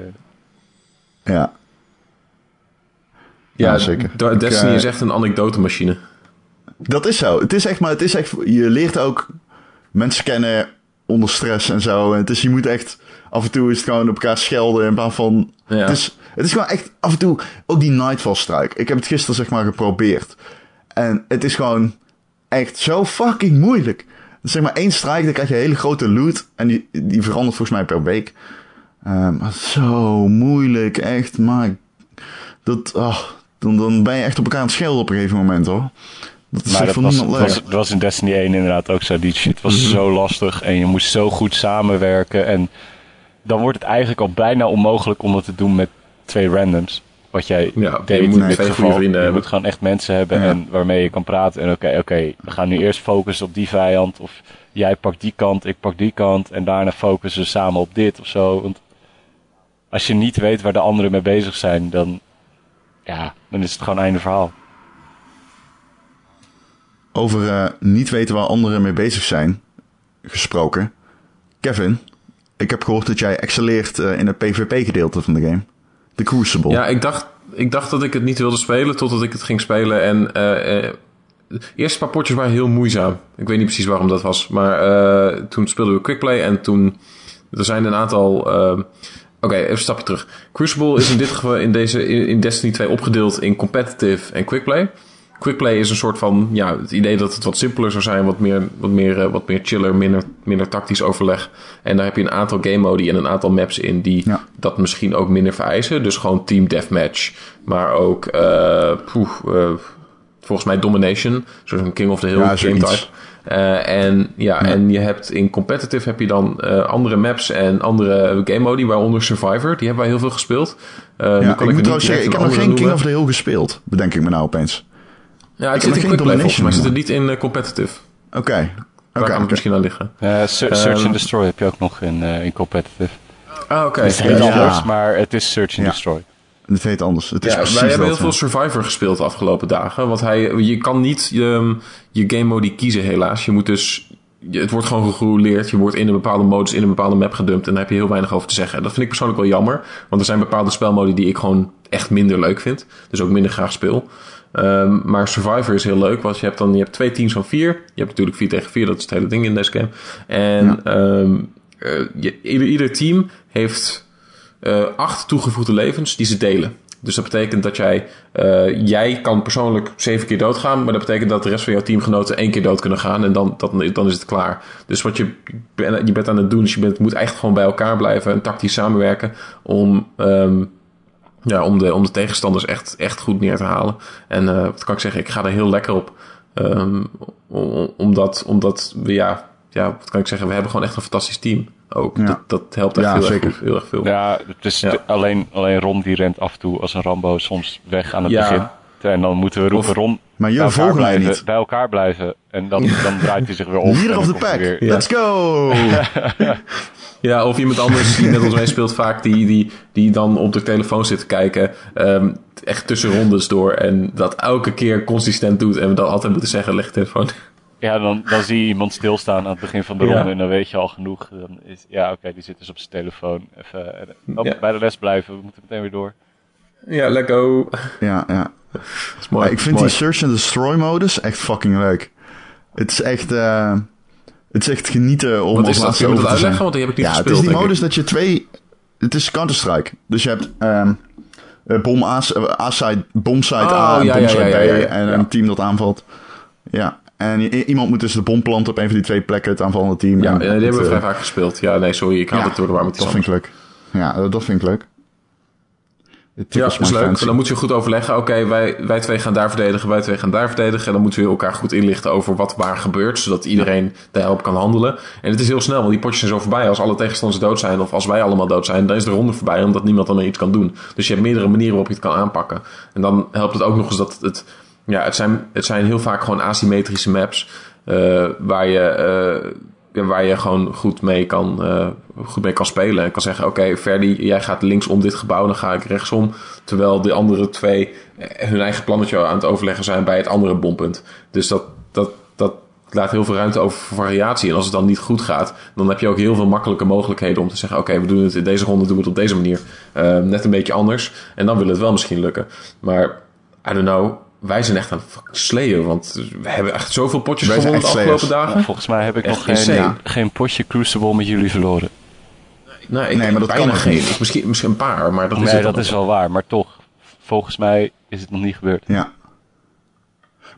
Ja. Ja, zeker. Destiny eh, is echt een anekdotemachine. Dat is zo. Het is echt, maar het is echt, je leert ook mensen kennen onder stress en zo. En het is, je moet echt, af en toe is het gewoon op elkaar schelden in plaats van, Ja. het is, het is gewoon echt, af en toe, ook die Nightfall strike. Ik heb het gisteren zeg maar geprobeerd. En het is gewoon echt zo fucking moeilijk. Zeg maar één strike, dan krijg je een hele grote loot. En die, die verandert volgens mij per week. Maar zo moeilijk, echt. Maar dat, ah, dan, dan ben je echt op elkaar aan het schelden op een gegeven moment hoor. Dat is maar echt dat was, dat was, dat was in Destiny 1 inderdaad ook zo. Die shit was zo lastig en je moest zo goed samenwerken. En dan wordt het eigenlijk al bijna onmogelijk om het te doen met twee randoms. Wat jij Ja, je deed moet in dit geval. goede vrienden je hebben. moet gewoon echt mensen hebben Ja. en waarmee je kan praten. En oké, oké, we gaan nu eerst focussen op die vijand. Of jij pakt die kant, ik pak die kant. En daarna focussen we samen op dit of zo. Want als je niet weet waar de anderen mee bezig zijn, dan, ja, dan is het gewoon einde verhaal. Over eh, niet weten waar anderen mee bezig zijn gesproken. Kevin, ik heb gehoord dat jij excelleert eh, in het PvP-gedeelte van de game. De Crucible. Ja, ik dacht, ik dacht dat ik het niet wilde spelen totdat ik het ging spelen. En eh, eh, de eerste paar potjes waren heel moeizaam. Ik weet niet precies waarom dat was. Maar eh, toen speelden we Quickplay en toen... Er zijn een aantal... Oké, even een stapje terug. Crucible is in dit geval in, deze, in, in Destiny 2 opgedeeld in competitive en quickplay. Quickplay is een soort van, ja, het idee dat het wat simpeler zou zijn, wat meer, wat meer, eh, wat meer chiller, minder, minder tactisch overleg. En daar heb je een aantal game modi en een aantal maps in die Ja. dat misschien ook minder vereisen. Dus gewoon team deathmatch, maar ook, eh, poeh, eh, volgens mij domination, zo'n King of the Hill Ja, game type. Eh, en, ja, en je hebt in competitive heb je dan eh, andere maps en andere game modi, waaronder Survivor. Die hebben wij heel veel gespeeld. Eh, nu Ja, kan ik moet trouwens zeggen, ik heb nog geen King of the Hill gespeeld. Bedenk ik me nou opeens. Ja, het heb zit in quickplay volgens mij. Zit er niet in eh, competitive. Oké. Daar Oké. kan het oké. misschien aan liggen. Eh, Search Ehm, and Destroy heb je ook nog in, eh, in competitive. Ah, oké. Het is heel Ja. anders, maar het is Search and Ja. Destroy. Het heet anders. Het is Ja, precies wij hebben heel veel Survivor gespeeld de afgelopen dagen. Want hij, je kan niet ehm, je game modi kiezen helaas. Je moet dus... je- Het wordt gewoon gerouleerd. Je wordt in een bepaalde modus, in een bepaalde map gedumpt. En daar heb je heel weinig over te zeggen. En dat vind ik persoonlijk wel jammer. Want er zijn bepaalde spelmodi die ik gewoon echt minder leuk vind. Dus ook minder graag speel. Ehm, maar Survivor is heel leuk. Want je hebt dan je hebt twee teams van vier. Je hebt natuurlijk vier tegen vier. Dat is het hele ding in deze game. En Ja. ehm, eh, je- ieder, ieder team heeft acht toegevoegde levens die ze delen. Dus dat betekent dat jij, eh, jij kan persoonlijk zeven keer doodgaan, maar dat betekent dat de rest van jouw teamgenoten één keer dood kunnen gaan en dan, dat, dan is het klaar. Dus wat je, je bent aan het doen, is je bent, moet echt gewoon bij elkaar blijven en tactisch samenwerken om, ehm, ja, om, de, om de tegenstanders echt, echt goed neer te halen. En eh, wat kan ik zeggen, ik ga er heel lekker op. Ehm, om- omdat, omdat we, ja, ja, wat kan ik zeggen, we hebben gewoon echt een fantastisch team. Ook. Ja. Dat, dat helpt echt Ja, heel, zeker. Erg, goed, heel erg veel. Ja, het is Ja. de- alleen, alleen Ron die rent af en toe als een Rambo soms weg aan het Ja. begin. En dan moeten we roepen, Of- Ron, Maar bij jullie mij blijven, niet. bij elkaar blijven. En dan, dan draait hij zich weer om. Leader en of the hij pack. weer- Ja. Let's go! Ja, of iemand anders die met ons meespeelt vaak, die, die, die dan op de telefoon zit te kijken, ehm, echt tussen rondes door en dat elke keer consistent doet en we dan altijd moeten zeggen, leg je telefoon. Ja, dan, dan zie je iemand stilstaan aan het begin van de Ja. ronde en dan weet je al genoeg. Dan is, ja, oké, die zit dus op zijn telefoon. Even eh, op- Ja. bij de les blijven, we moeten meteen weer door. Ja, let go. ja, ja. Dat is mooi. Maar ik vind mooi. die search and destroy modus echt fucking leuk. Het is echt, eh, het is echt genieten om Wat is dat? je uitleggen? zijn. Want die heb ik niet ja, gespeeld, het is die modus ik. dat je twee... Het is Counter-Strike. Dus je hebt ehm eh, bom A, A-side, bomside Oh, A en ja, ja, bomside ja, B. ja, ja, en ja. een team dat aanvalt. Ja. En iemand moet dus de bom planten op een van die twee plekken, het aanvallende team. Ja, En die hebben we het, vrij eh, vaak gespeeld. Ja, nee, sorry, ik haal ja, het door de war met Dat vind ik leuk. Ja, dat vind ik leuk. Ja, dat is leuk. fancy. Dan moet je goed overleggen. Oké, wij, wij twee gaan daar verdedigen, wij twee gaan daar verdedigen. En dan moeten we elkaar goed inlichten over wat waar gebeurt, zodat iedereen daarop kan handelen. En het is heel snel, want die potjes zijn zo voorbij. Als alle tegenstanders dood zijn, of als wij allemaal dood zijn, dan is de ronde voorbij, omdat niemand dan iets kan doen. Dus je hebt meerdere manieren waarop je het kan aanpakken. En dan helpt het ook nog eens dat het, ja, het zijn, het zijn heel vaak gewoon asymmetrische maps, eh, waar je, eh, waar je gewoon goed mee kan, eh, goed mee kan spelen. En kan zeggen, oké, Ferdi, jij gaat links om dit gebouw, dan ga ik rechtsom. Terwijl de andere twee hun eigen plannetje aan het overleggen zijn bij het andere bompunt. Dus dat, dat, dat laat heel veel ruimte over voor variatie. En als het dan niet goed gaat, dan heb je ook heel veel makkelijke mogelijkheden om te zeggen, oké, we doen het in deze ronde, doen we het op deze manier. Net een beetje anders. En dan wil het wel misschien lukken. Maar, I don't know, wij zijn echt aan het slayen. Want we hebben echt zoveel potjes Wij zijn gewonnen de echt afgelopen slayers. dagen. Volgens mij heb ik Echt nog geen, insane. geen potje Crucible met jullie verloren. Nee, ik, Nee, maar dat bijna kan nog geen. niet. Ik- Misschien, misschien een paar, maar dat is nee, dat is wel waar. Maar toch, volgens mij is het nog niet gebeurd. Ja.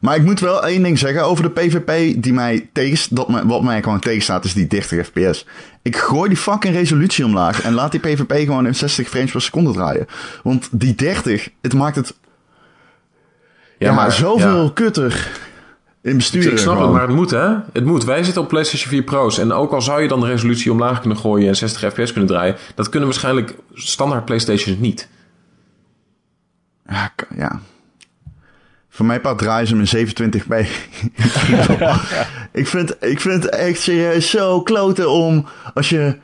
Maar ik moet wel één ding zeggen over de PvP die mij tegen, dat me, wat mij gewoon tegenstaat, is die 30 fps. Ik gooi die fucking resolutie omlaag en laat die PvP gewoon in 60 frames per seconde draaien. Want die 30, het maakt het ja, maar zoveel ja. kutter in besturen. ik snap gewoon. het, maar het moet hè. Het moet. Wij zitten op PlayStation 4 Pro's. En ook al zou je dan de resolutie omlaag kunnen gooien en 60 fps kunnen draaien, dat kunnen waarschijnlijk standaard PlayStations niet. Ja, ja. Voor mij part draaien ze hem in 27p. ik, vind, ik vind het echt serieus zo kloten om als je...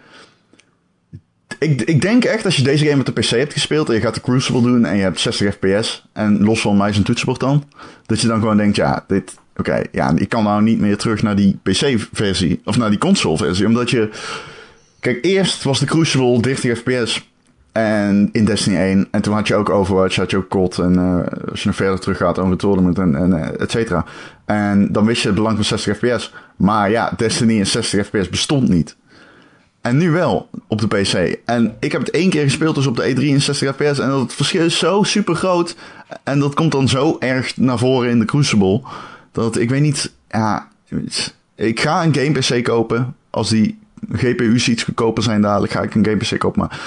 Ik, ik denk echt als je deze game op de PC hebt gespeeld en je gaat de Crucible doen en je hebt 60 fps en los van muis en toetsenbord dan, dat je dan gewoon denkt, ja, dit, oké, ja, ik kan nou niet meer terug naar die PC-versie of naar die console-versie, omdat je, kijk, eerst was de Crucible 30 fps en in Destiny 1. En toen had je ook Overwatch, had je ook COD. En eh, als je nog verder terug gaat, over Tournament en, en eh, et cetera. En dan wist je het belang van 60 fps. Maar ja, Destiny in 60 fps bestond niet. En nu wel, op de PC. En ik heb het één keer gespeeld, dus op de E3 in 60 fps. En dat verschil is zo super groot. En dat komt dan zo erg naar voren in de Crucible. Dat ik weet niet, ja... Ik ga een game PC kopen. Als die GPU's iets goedkoper zijn dadelijk, ga ik een game PC kopen. Maar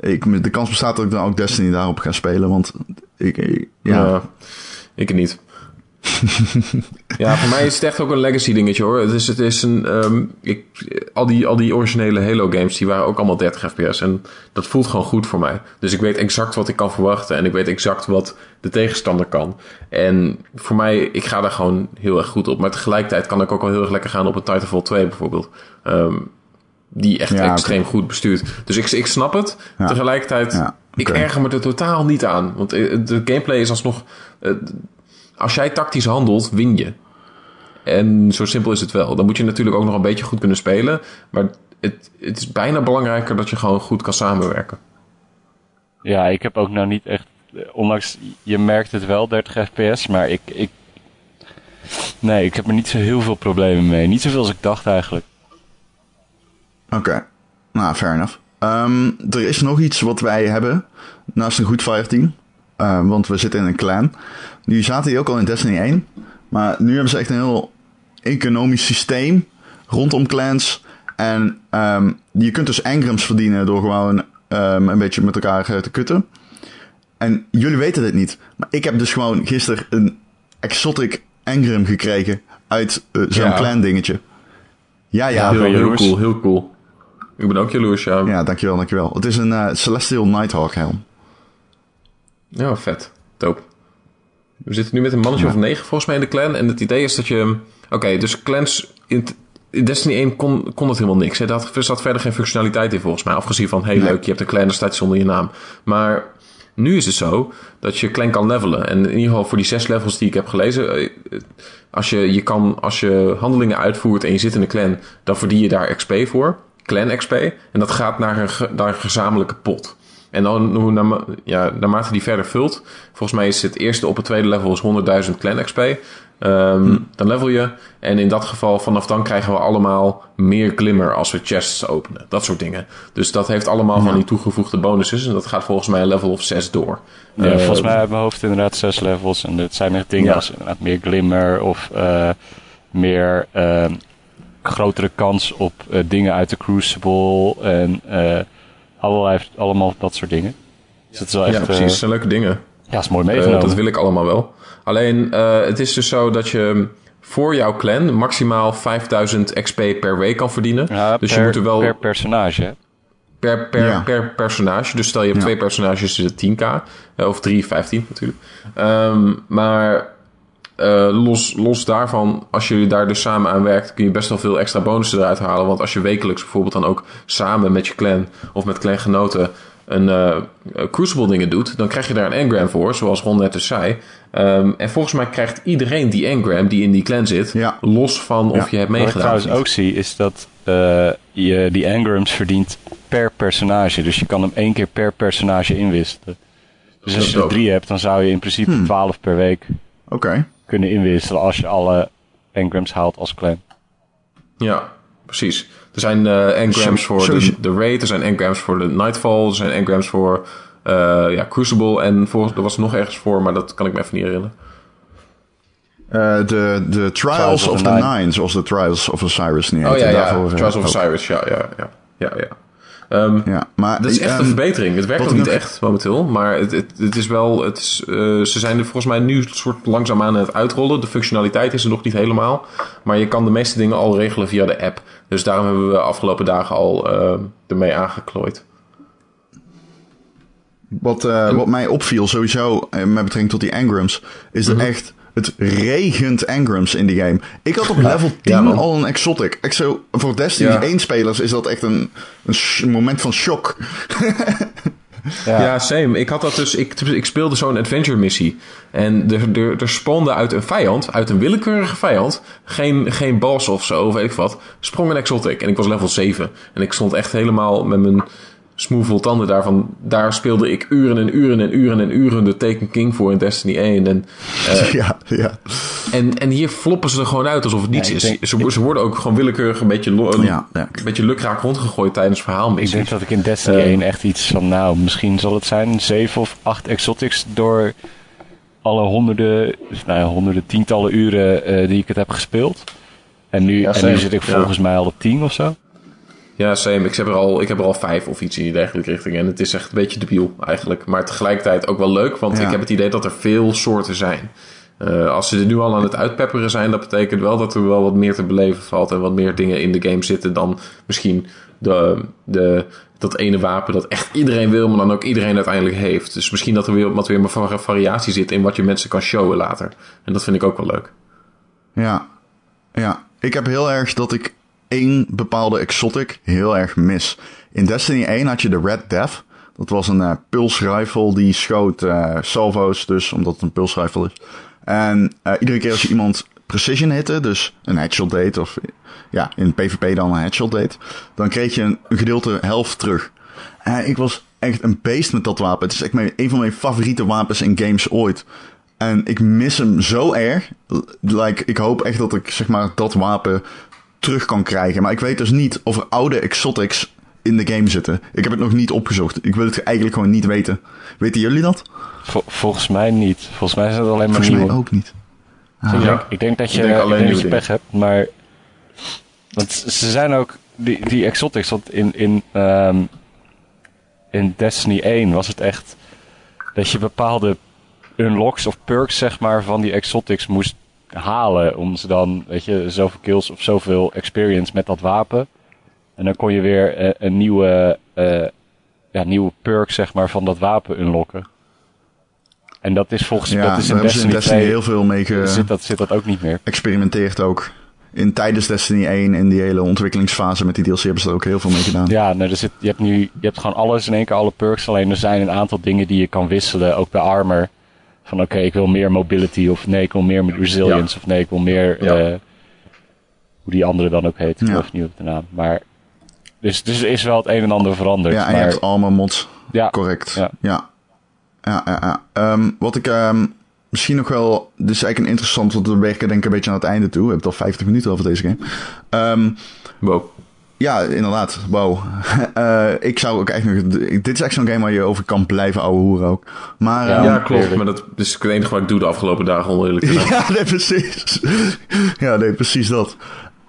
ik, de kans bestaat dat ik dan ook Destiny daarop ga spelen. Want ik, ik- ja, Ja, ik niet. ja, voor mij is het echt ook een legacy dingetje hoor. Het is, het is een, ehm, ik, al, die, al die originele Halo games, die waren ook allemaal 30 fps. En dat voelt gewoon goed voor mij. Dus ik weet exact wat ik kan verwachten. En ik weet exact wat de tegenstander kan. En voor mij, ik ga daar gewoon heel erg goed op. Maar tegelijkertijd kan ik ook wel heel erg lekker gaan op een Titanfall 2 bijvoorbeeld. Ehm, die echt Ja, extreem goed bestuurt. Dus ik, ik snap het. Ja. Tegelijkertijd, Ja, ik erger me er totaal niet aan. Want eh, de gameplay is alsnog... eh, als jij tactisch handelt, win je. En zo simpel is het wel. Dan moet je natuurlijk ook nog een beetje goed kunnen spelen. Maar het, het is bijna belangrijker dat je gewoon goed kan samenwerken. Ja, ik heb ook nou niet echt... Ondanks, je merkt het wel, 30 fps, maar ik, ik... Nee, ik heb er niet zo heel veel problemen mee. Niet zoveel als ik dacht eigenlijk. oké. Nou, fair enough. Ehm, er is nog iets wat wij hebben naast een goed fireteam. Uh, want we zitten in een clan. Nu zaten die ook al in Destiny 1. Maar nu hebben ze echt een heel economisch systeem rondom clans. En ehm, je kunt dus engrams verdienen door gewoon ehm, een beetje met elkaar eh, te kutten. En jullie weten dit niet. Maar ik heb dus gewoon gisteren een exotic engram gekregen uit eh, zo'n Ja. clan dingetje. Ja, ja. Heel, heel cool, heel cool. Ik ben ook jaloers, ja. Ja, dankjewel, dankjewel. Het is een eh, Celestial Nighthawk helm. Ja, vet. Dope. We zitten nu met een mannetje Ja. of negen volgens mij in de clan. En het idee is dat je... Oké, dus clans... In, in Destiny 1 kon, kon het helemaal niks. Hè. Daar er zat verder geen functionaliteit in volgens mij. Afgezien van, hey Nee. leuk, je hebt een clan, daar staat iets onder je naam. Maar nu is het zo dat je clan kan levelen. En in ieder geval voor die zes levels die ik heb gelezen... eh, Als je, je, kan, als je handelingen uitvoert en je zit in een clan... dan verdien je daar XP voor. Clan XP. En dat gaat naar een, naar een gezamenlijke pot. En dan, hoe naarma- ja, naarmate die verder vult, volgens mij is het eerste op het tweede level is 100.000 clan XP. Ehm, Dan level je. En in dat geval, vanaf dan krijgen we allemaal meer glimmer als we chests openen. Dat soort dingen. Dus dat heeft allemaal van die toegevoegde bonuses. En dat gaat volgens mij een level of 6 door. Ja, Eh, volgens mij uit mijn hoofd inderdaad zes levels. En het zijn echt dingen Ja. als inderdaad meer glimmer of eh, meer ehm, grotere kans op eh, dingen uit de Crucible. En eh, allerlei, allemaal dat soort dingen. Dus het is wel echt... ja, eh, precies. Dat zijn leuke dingen. ja, is mooi Eh, meegenomen. dat wil ik allemaal wel. Alleen, eh, het is dus zo dat je voor jouw clan maximaal 5000 XP per week kan verdienen. ja, dus per, je moet er wel... per personage. hè. Per, per, Ja. per personage. Dus stel je hebt Ja. twee personages, is het 10k. Eh, of 3, 15 natuurlijk. Ehm, maar eh, los, los daarvan, als je daar dus samen aan werkt, kun je best wel veel extra bonussen eruit halen. Want als je wekelijks bijvoorbeeld dan ook samen met je clan of met clangenoten een eh, Crucible dingen doet, dan krijg je daar een engram voor, zoals Ron net dus zei. Ehm, en volgens mij krijgt iedereen die engram die in die clan zit, Ja. los van of Ja. je hebt Wat ik meegedaan. trouwens ook zie, is dat eh, je die engrams verdient per personage. Dus je kan hem één keer per personage inwisselen. Dus als je er drie hebt, dan zou je in principe Hmm. 12 per week Oké. Kunnen inwisselen als je alle engrams haalt als clan. Ja, precies. Er zijn eh, engrams voor de, de Raid, er zijn engrams voor de Nightfall, er zijn engrams voor eh, ja, Crucible en voor, er was nog ergens voor, maar dat kan ik me even niet herinneren. Eh, de, de Trials Trials of of the Nine. Nine, zoals de Trials of Osiris niet Oh ja, ja, Daarvoor, Trials of. Osiris, ja, ja, ja. ja, ja. Ehm, Ja, maar, dat is echt ehm, een verbetering. Het werkt nog niet nog- echt momenteel, maar het, het, het is wel, het is, eh, ze zijn er volgens mij nu een soort langzaam aan het uitrollen. De functionaliteit is er nog niet helemaal, maar je kan de meeste dingen al regelen via de app. Dus daarom hebben we de afgelopen dagen al eh, ermee aangeklooid. Wat, eh, wat mij opviel sowieso met betrekking tot die engrams, is Mhm. dat echt, het regent engrams in die game. Ik had op level 10 Ja, man. al een exotic. Ik zo, voor Destiny Ja. 1 spelers is dat echt een, een moment van shock. Ja. same. Ik had dat dus. Ik, ik speelde zo'n adventure missie. En er, er, er spawnde uit een vijand, uit een willekeurige vijand, geen, geen boss of zo, of weet ik wat, sprong een exotic. En ik was level 7. En ik stond echt helemaal met mijn smoevol tanden daarvan. Daar speelde ik uren en uren en uren en uren de Taken King voor in Destiny 1. En, eh, ja, ja. en, en hier floppen ze er gewoon uit alsof het niets is. denk- ze, ze worden ook gewoon willekeurig een beetje, lo- een, Ja, ja. een beetje lukraak rondgegooid tijdens verhaalmissies. Ik denk dat ik in Destiny Eh. 1 echt iets van, nou, misschien zal het zijn zeven of acht exotics door alle honderden, nou ja, honderden, tientallen uren eh, die ik het heb gespeeld. En nu, Ja, en nu zit ik Ja. volgens mij al op tien of zo. Ja, same. Ik heb, er al, ik heb er al vijf of iets in die dergelijke richting. En het is echt een beetje debiel eigenlijk. Maar tegelijkertijd ook wel leuk, want Ja. ik heb het idee dat er veel soorten zijn. Eh, als ze er nu al aan het uitpepperen zijn, dat betekent wel dat er wel wat meer te beleven valt. En wat meer dingen in de game zitten dan misschien de, de, dat ene wapen dat echt iedereen wil, maar dan ook iedereen uiteindelijk heeft. Dus misschien dat er weer wat weer meer variatie zit in wat je mensen kan showen later. En dat vind ik ook wel leuk. Ja, ja. Ik heb heel erg dat ik één bepaalde exotic heel erg mis. In Destiny 1 had je de Red Death. Dat was een rifle die schoot eh, salvo's, dus omdat het een pulse rifle is. En eh, iedere keer als je iemand precision hitte, dus een headshot deed, of ja, in PvP dan een headshot deed, dan kreeg je een, een gedeelte helft terug. En ik was echt een beest met dat wapen. Het is echt mijn, een van mijn favoriete wapens in games ooit. En ik mis hem zo erg. Like, ik hoop echt dat ik zeg maar dat wapen terug kan krijgen. Maar ik weet dus niet of er oude exotics in de game zitten. Ik heb het nog niet opgezocht. Ik wil het eigenlijk gewoon niet weten. Weten jullie dat? Vol- volgens mij niet. Volgens mij zijn het alleen maar Volgens mij nieuwe. ook niet. Dus ik, denk, ik denk dat je, Ik denk ik alleen denk dat je pech hebt, maar... Want ze zijn ook... Die, die exotics, want in, in, ehm, in Destiny 1 was het echt... Dat je bepaalde unlocks of perks, zeg maar, van die exotics moest halen. Om ze dan, weet je, zoveel kills of zoveel experience met dat wapen. En dan kon je weer eh, een nieuwe, eh, ja, nieuwe perk zeg maar, van dat wapen unlocken. En dat is volgens mij, Ja, dat is in in Destiny, 2, heel veel mee ge- zit, dat, zit dat ook niet meer. geëxperimenteerd ook. In tijdens Destiny 1, in die hele ontwikkelingsfase met die DLC, hebben ze er ook heel veel mee gedaan. Ja, nou, er zit, je, hebt nu, je hebt gewoon alles in één keer, alle perks. Alleen er zijn een aantal dingen die je kan wisselen, ook bij armor. Van oké, ik wil meer mobility, of nee, ik wil meer resilience, of nee, ik wil meer... Ja. eh, hoe die andere dan ook heet, ik Ja. niet op de naam. Maar, dus, dus er is wel het een en ander veranderd. Ja, en maar, je hebt armor mods. ja, Correct. Ja. Ja. Ja, ja, ja. Ehm, wat ik ehm, misschien nog wel... Dit is eigenlijk een interessant, want we werken denk ik een beetje aan het einde toe. We hebben het al 50 minuten over deze game. Ehm, Wow. Ja, inderdaad. Wow. Eh, ik zou ook echt nog... Dit is echt zo'n game waar je over kan blijven ouwe hoeren ook. Maar... Ja, ehm, Ja, klopt. eerlijk. Maar dat is het enige wat ik doe de afgelopen dagen, zijn. Ja, nee, precies. Ja, nee, precies dat.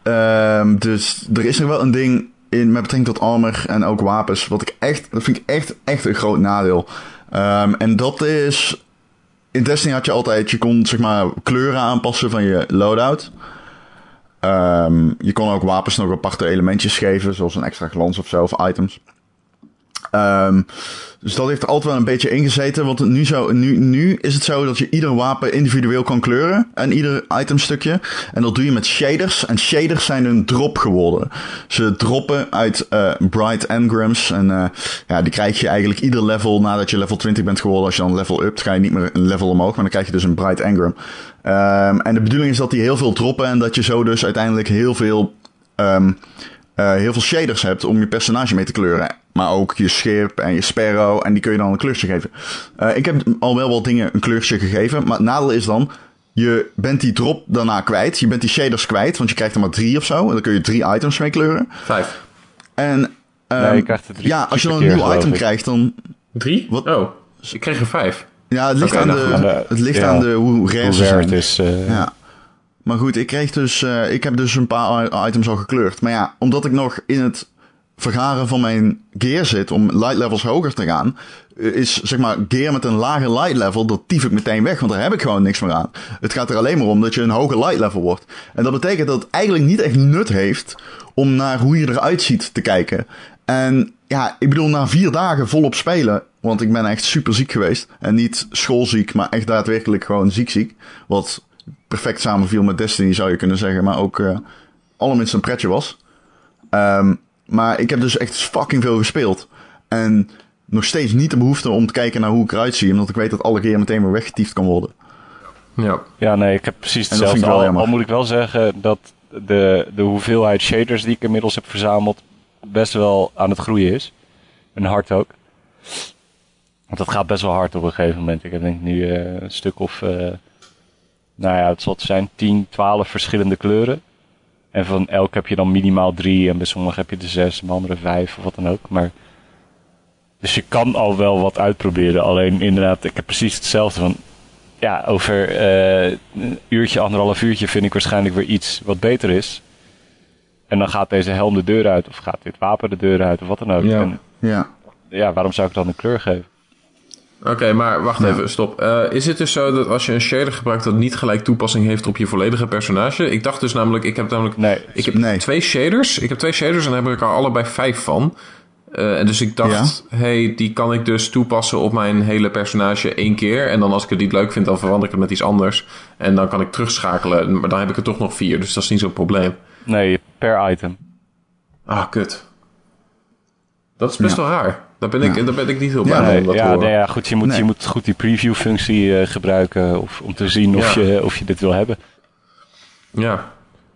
Ehm, dus er is nog wel een ding in met betrekking tot armor en ook wapens. Wat ik echt, dat vind ik echt, echt een groot nadeel. Ehm, en dat is. In Destiny had je altijd, je kon zeg maar kleuren aanpassen van je loadout. Ehm, je kon ook wapens nog aparte elementjes geven, zoals een extra glans of zo, of items. Ehm, dus dat heeft er altijd wel een beetje ingezeten. Want nu, nu, nu is het zo dat je ieder wapen individueel kan kleuren. En ieder itemstukje. En dat doe je met shaders. En shaders zijn een drop geworden. Ze droppen uit eh, bright engrams. En eh, ja, die krijg je eigenlijk ieder level nadat je level 20 bent geworden. Als je dan level upt, ga je niet meer een level omhoog. Maar dan krijg je dus een bright engram. Ehm, en de bedoeling is dat die heel veel droppen. En dat je zo dus uiteindelijk heel veel ehm, eh, heel veel shaders hebt om je personage mee te kleuren. Maar ook je schip en je sparrow. En die kun je dan een kleurtje geven. Eh, ik heb al wel wat dingen een kleurtje gegeven. Maar het nadeel is dan. Je bent die drop daarna kwijt. Je bent die shaders kwijt. Want je krijgt er maar drie of zo. En dan kun je drie items mee kleuren. Vijf. En ehm, Nee, je krijgt er drie ja, als je dan een keer, nieuw item ik. krijgt, dan. Drie? Wat? Oh, ik kreeg er vijf. Ja, het ligt, aan, nou de. Ja, het ligt ja. aan de, hoe rare het is. eh, Ja. Maar goed, ik kreeg dus, eh, ik heb dus een paar items al gekleurd. Maar ja, omdat ik nog in het vergaren van mijn gear zit om light levels hoger te gaan, eh, is zeg maar gear met een lager light level, dat tief ik meteen weg, want daar heb ik gewoon niks meer aan. Het gaat er alleen maar om dat je een hoger light level wordt. En dat betekent dat het eigenlijk niet echt nut heeft om naar hoe je eruit ziet te kijken. En ja, ik bedoel, na vier dagen volop spelen, want ik ben echt super ziek geweest. En niet schoolziek, maar echt daadwerkelijk gewoon ziek ziek. Wat perfect samenviel met Destiny, zou je kunnen zeggen. Maar ook eh allerminst een pretje was. Ehm, maar ik heb dus echt fucking veel gespeeld. En nog steeds niet de behoefte om te kijken naar hoe ik eruit zie. Omdat ik weet dat alle keer meteen weer weggetiefd kan worden. Ja. Ja, nee, ik heb precies En dat vind hetzelfde. ik wel Al, al moet ik wel zeggen dat de, de hoeveelheid shaders die ik inmiddels heb verzameld best wel aan het groeien is. En hard ook. Want dat gaat best wel hard op een gegeven moment. Ik heb denk ik nu eh, een stuk of, eh, nou ja, het zal het zijn 10, 12 verschillende kleuren. En van elk heb je dan minimaal drie en bij sommigen heb je er zes, en bij anderen vijf of wat dan ook. Maar dus je kan al wel wat uitproberen. Alleen inderdaad, ik heb precies hetzelfde van ja, over eh, een uurtje, anderhalf uurtje vind ik waarschijnlijk weer iets wat beter is. En dan gaat deze helm de deur uit, of gaat dit wapen de deur uit, of wat dan ook. Ja. En Ja. ja, waarom zou ik dan een kleur geven? Oké, maar wacht even, stop. Eh, is het dus zo dat als je een shader gebruikt dat niet gelijk toepassing heeft op je volledige personage? Ik dacht dus namelijk, ik heb namelijk, Nee. ik heb Nee. twee shaders. Ik heb twee shaders en daar heb ik er allebei vijf van. Eh, en dus ik dacht, hey, die kan ik dus toepassen op mijn hele personage één keer. En dan als ik het niet leuk vind, dan verander ik het met iets anders. En dan kan ik terugschakelen. Maar dan heb ik er toch nog vier, dus dat is niet zo'n probleem. Nee, per item. Ah, kut. Dat is best Ja. wel raar. Daar ben ik, Ja. daar ben ik niet heel blij Nee, om dat te ja, horen. nee, ja, goed, je moet, Nee. je moet goed die preview-functie eh, gebruiken of, om te zien of, Ja. je, of je dit wil hebben. Ja,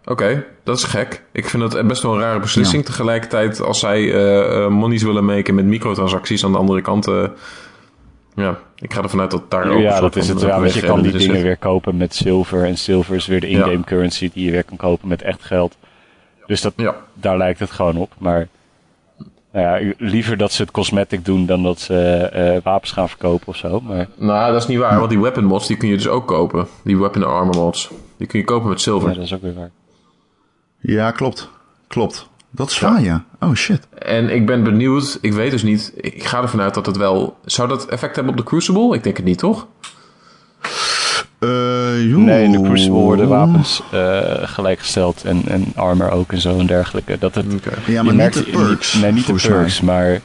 oké, dat is gek. Ik vind het best wel een rare beslissing. Tegelijkertijd, als zij eh eh, monies willen maken met microtransacties aan de andere kant. eh, ja, ik ga ervan uit dat daar ook ja, dat is het. Ja, want je kan die dingen zit. weer kopen met zilver. En zilver is weer de in-game Ja. currency die je weer kan kopen met echt geld. Dus dat, Ja, daar lijkt het gewoon op. Maar nou ja, liever dat ze het cosmetic doen dan dat ze eh, wapens gaan verkopen of zo. Maar nou, dat is niet waar, want die weapon mods die kun je dus ook kopen. Die weapon armor mods. Die kun je kopen met zilver. ja, dat is ook weer waar. Ja, klopt. Klopt. Dat is waar, ja. Oh shit. En ik ben benieuwd, ik weet dus niet. Ik ga ervan uit dat het wel. Zou dat effect hebben op de Crucible? Ik denk het niet, toch? Eh. Nee, in de Crucible worden wapens eh, gelijkgesteld en, en armor ook en zo en dergelijke. Dat het. Ja, je maar niet merkt- de perks. Nee, niet de mij. perks, maar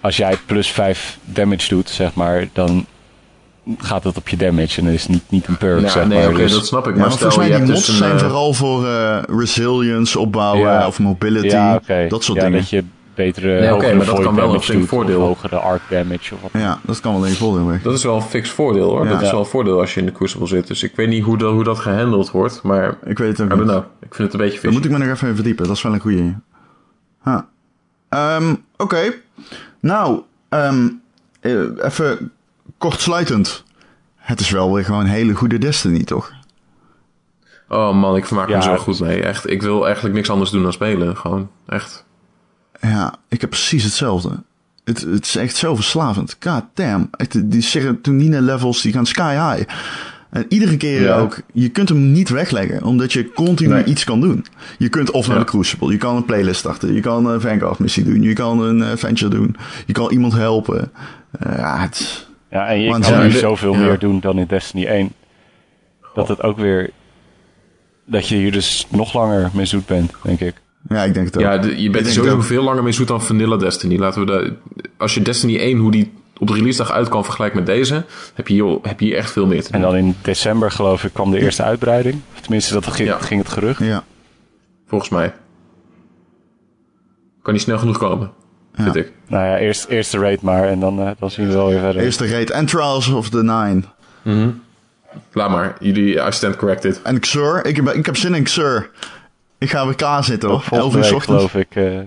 als jij plus 5 damage doet, zeg maar, dan gaat het op je damage en dat is niet, niet een perk, Ja, zeg nee, maar. oké, Dus- dat snap ik. Ja, Maar volgens mij je die mods dus een... zijn vooral voor eh, resilience opbouwen Ja. of mobility. Dat soort ja, dingen. dat je betere Nee, maar dat kan wel een doet, voordeel. Of hogere arc damage of wat. Ja, dat kan wel een voordeel weg. Dat is wel een fix voordeel hoor. Ja. Dat is wel een voordeel als je in de Crucible zit. Dus ik weet niet hoe dat, hoe dat gehandeld wordt. Maar Ik weet het ook niet. know. Ik vind het een beetje fishy. moet ik me nog even verdiepen. Dat is wel een goeie. Huh. Ehm, Oké. Nou, ehm, eh, even kortsluitend. Het is wel weer gewoon een hele goede Destiny, toch? Oh man, ik vermaak me zo goed mee. Echt, ik wil eigenlijk niks anders doen dan spelen. Gewoon, echt. Ja, ik heb precies hetzelfde. Het, het is echt zo verslavend. God damn. Echt, die serotonine levels die gaan sky high. En iedere keer Ja. ook, je kunt hem niet wegleggen, omdat je continu Nee. iets kan doen. Je kunt of naar Ja. de Crucible, je kan een playlist starten, je kan een Vanguard missie doen, je kan een adventure doen, je kan iemand helpen. Eh, ja, het Ja, en je Want kan nu zoveel ja. meer doen dan in Destiny 1. Dat het ook weer... Dat je hier dus nog langer mee zoet bent, denk ik. Ja, ik denk het ook. Ja, de- je bent denk sowieso dat- veel langer mee zoet dan Vanilla Destiny. Laten we de, als je Destiny 1, hoe die op de release dag uit kan vergelijken met deze, heb je hier, heb je hier echt veel meer te En doen. dan in december, geloof ik, kwam de eerste uitbreiding. Of tenminste, dat ging, Ja. ging het gerucht. Ja, Volgens mij. Kan niet snel genoeg komen, vind ik. Nou ja, eerst, eerst de raid maar en dan, eh, dan zien we wel weer verder. eerste raid en Trials of the Nine. Laat maar. Jullie, I stand corrected. En Xur, ik heb, ik heb zin in Xur. Ik ga weer klaar zitten hoor. 11 Volgende uur ochtends. geloof ik. eh,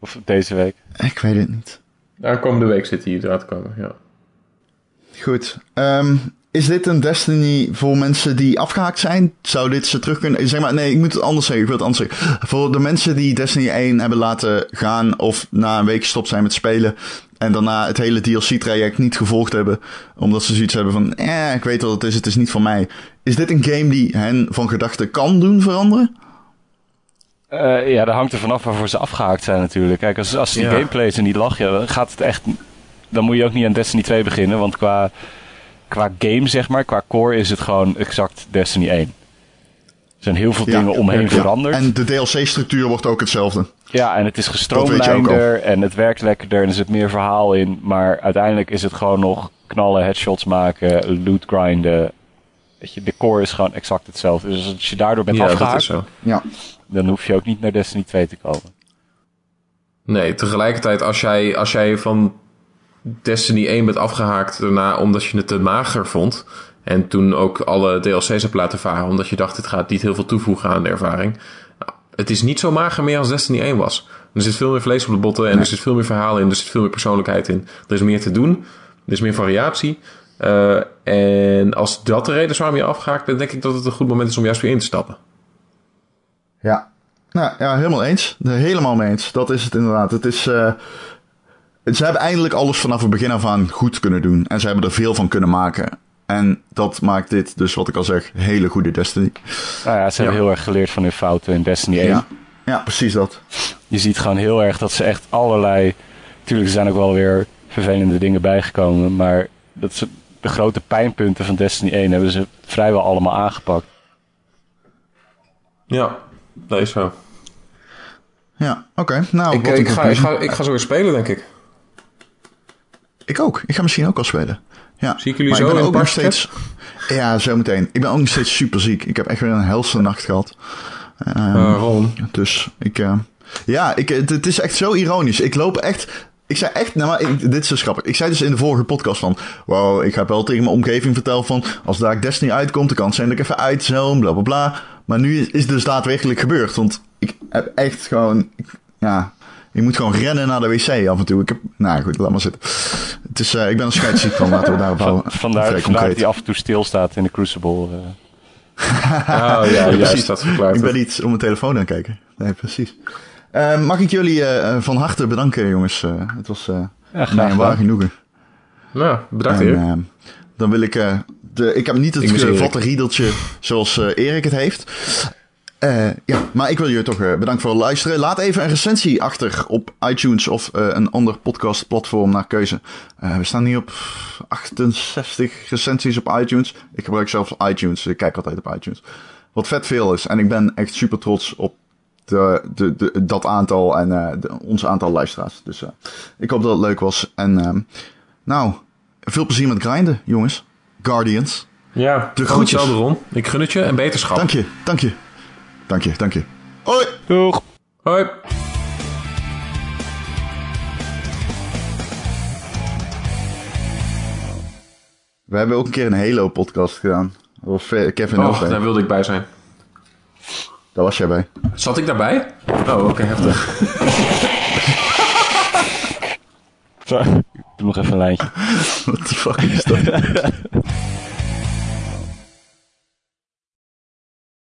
of deze week. Ik weet het niet. Aankomende week zit hij hier eruit komen, ja. Goed. Ehm, is dit een Destiny voor mensen die afgehaakt zijn? Zou dit ze terug kunnen... Zeg maar, nee, ik moet het anders zeggen. Ik wil het anders zeggen. Voor de mensen die Destiny 1 hebben laten gaan... of na een week gestopt zijn met spelen... en daarna het hele DLC-traject niet gevolgd hebben... omdat ze zoiets hebben van... eh, ik weet wat het is, het is niet voor mij. Is dit een game die hen van gedachten kan doen veranderen? Eh, ja, dat hangt er vanaf waarvoor ze afgehaakt zijn natuurlijk. Kijk, als, als die Ja. gameplay en niet lachen, dan gaat het echt... Dan moet je ook niet aan Destiny 2 beginnen, want qua, qua game, zeg maar, qua core is het gewoon exact Destiny 1. Er zijn heel veel Ja, dingen omheen ja. veranderd. En de DLC-structuur wordt ook hetzelfde. Ja, en het is gestroomlijnder en het werkt lekkerder en er zit meer verhaal in. Maar uiteindelijk is het gewoon nog knallen, headshots maken, loot grinden. Weet je, de core is gewoon exact hetzelfde. Dus als je daardoor bent ja, dat afgehaakt, is zo. Ja. Dan hoef je ook niet naar Destiny 2 te komen. Nee, tegelijkertijd als jij, als jij van Destiny 1 bent afgehaakt daarna omdat je het te mager vond... en toen ook alle DLC's hebt laten varen omdat je dacht dit gaat niet heel veel toevoegen aan de ervaring... Nou, het is niet zo mager meer als Destiny 1 was. Er zit veel meer vlees op de botten en er zit veel meer verhaal in, er zit veel meer persoonlijkheid in. Er is meer te doen, er is meer variatie... Eh, en als dat de reden is waarom je afgehaakt bent, denk ik dat het een goed moment is om juist weer in te stappen. Ja. Nou ja, helemaal eens. Helemaal mee eens. Dat is het inderdaad. Het is. eh, ze hebben eindelijk alles vanaf het begin af aan goed kunnen doen. En ze hebben er veel van kunnen maken. En dat maakt dit dus, wat ik al zeg, hele goede Destiny. Nou ja, ze hebben Ja. heel erg geleerd van hun fouten in Destiny 1. Ja. ja, precies dat. Je ziet gewoon heel erg dat ze echt allerlei... Tuurlijk, er zijn ook wel weer vervelende dingen bijgekomen. Maar dat ze, de grote pijnpunten van Destiny 1 hebben ze vrijwel allemaal aangepakt. Ja, dat is zo. Ja, oké. Nou, Ik, wat een ik, ga, ik, ga, ik ga zo weer spelen, denk ik. Ik ook. Ik ga misschien ook wel spelen. Ja. Zie ik jullie Maar zo ik ben in ook nog steeds. Ja, zo meteen. Ik ben ook nog steeds super ziek. Ik heb echt weer een helse nacht gehad. Ehm, Eh, Ron. Dus ik. eh, ja, ik, het, het is echt zo ironisch. Ik loop echt. Ik zei echt, nou maar ik- dit is zo grappig. Ik zei dus in de vorige podcast van, wow, ik heb wel tegen mijn omgeving verteld van, als daar Destiny uitkomt, dan kan het zijn dat ik even uit zo, bla bla bla. Maar nu is het dus daadwerkelijk gebeurd, want ik heb echt gewoon, ik- ja, ik moet gewoon rennen naar de wc af en toe. Ik heb, nou goed, laat maar zitten. Het is, eh, ik ben een scheidsziek van, laten we daarop houden. Van, vandaar, vandaar dat hij af en toe stilstaat in de Crucible. eh. Oh ja, precies. juist, dat verklaart Ik ben iets om mijn telefoon aan kijken. Nee, precies. Eh, mag ik jullie van harte bedanken, jongens. Eh, het was eh graag mij een waar genoegen. Nou, bedankt En, dan wil ik... eh, de, ik heb niet het gevatte riedeltje zoals eh, Erik het heeft. Eh, ja, maar ik wil jullie toch uh, bedanken voor het luisteren. Laat even een recensie achter op iTunes of uh, een ander podcastplatform naar keuze. we staan nu op 68 recensies op iTunes. Ik gebruik zelfs iTunes. Ik kijk altijd op iTunes. Wat vet veel is. En ik ben echt super trots op de, de, de, dat aantal en de, ons aantal luisteraars. Dus ik hoop dat het leuk was. En ehm, nou, veel plezier met grinden, jongens. Guardians. Ja, de groetjes. Ron. Ik gun het je en beterschap. Dank je, dank je. Dank je, dank je. Hoi. Doeg. Hoi. We hebben ook een keer een Halo-podcast gedaan. Of Kevin oh, daar wilde ik bij zijn. Daar was jij bij. Zat ik daarbij? Oh, oké, heftig. Sorry, doe nog even een lijntje. What the fuck is dat?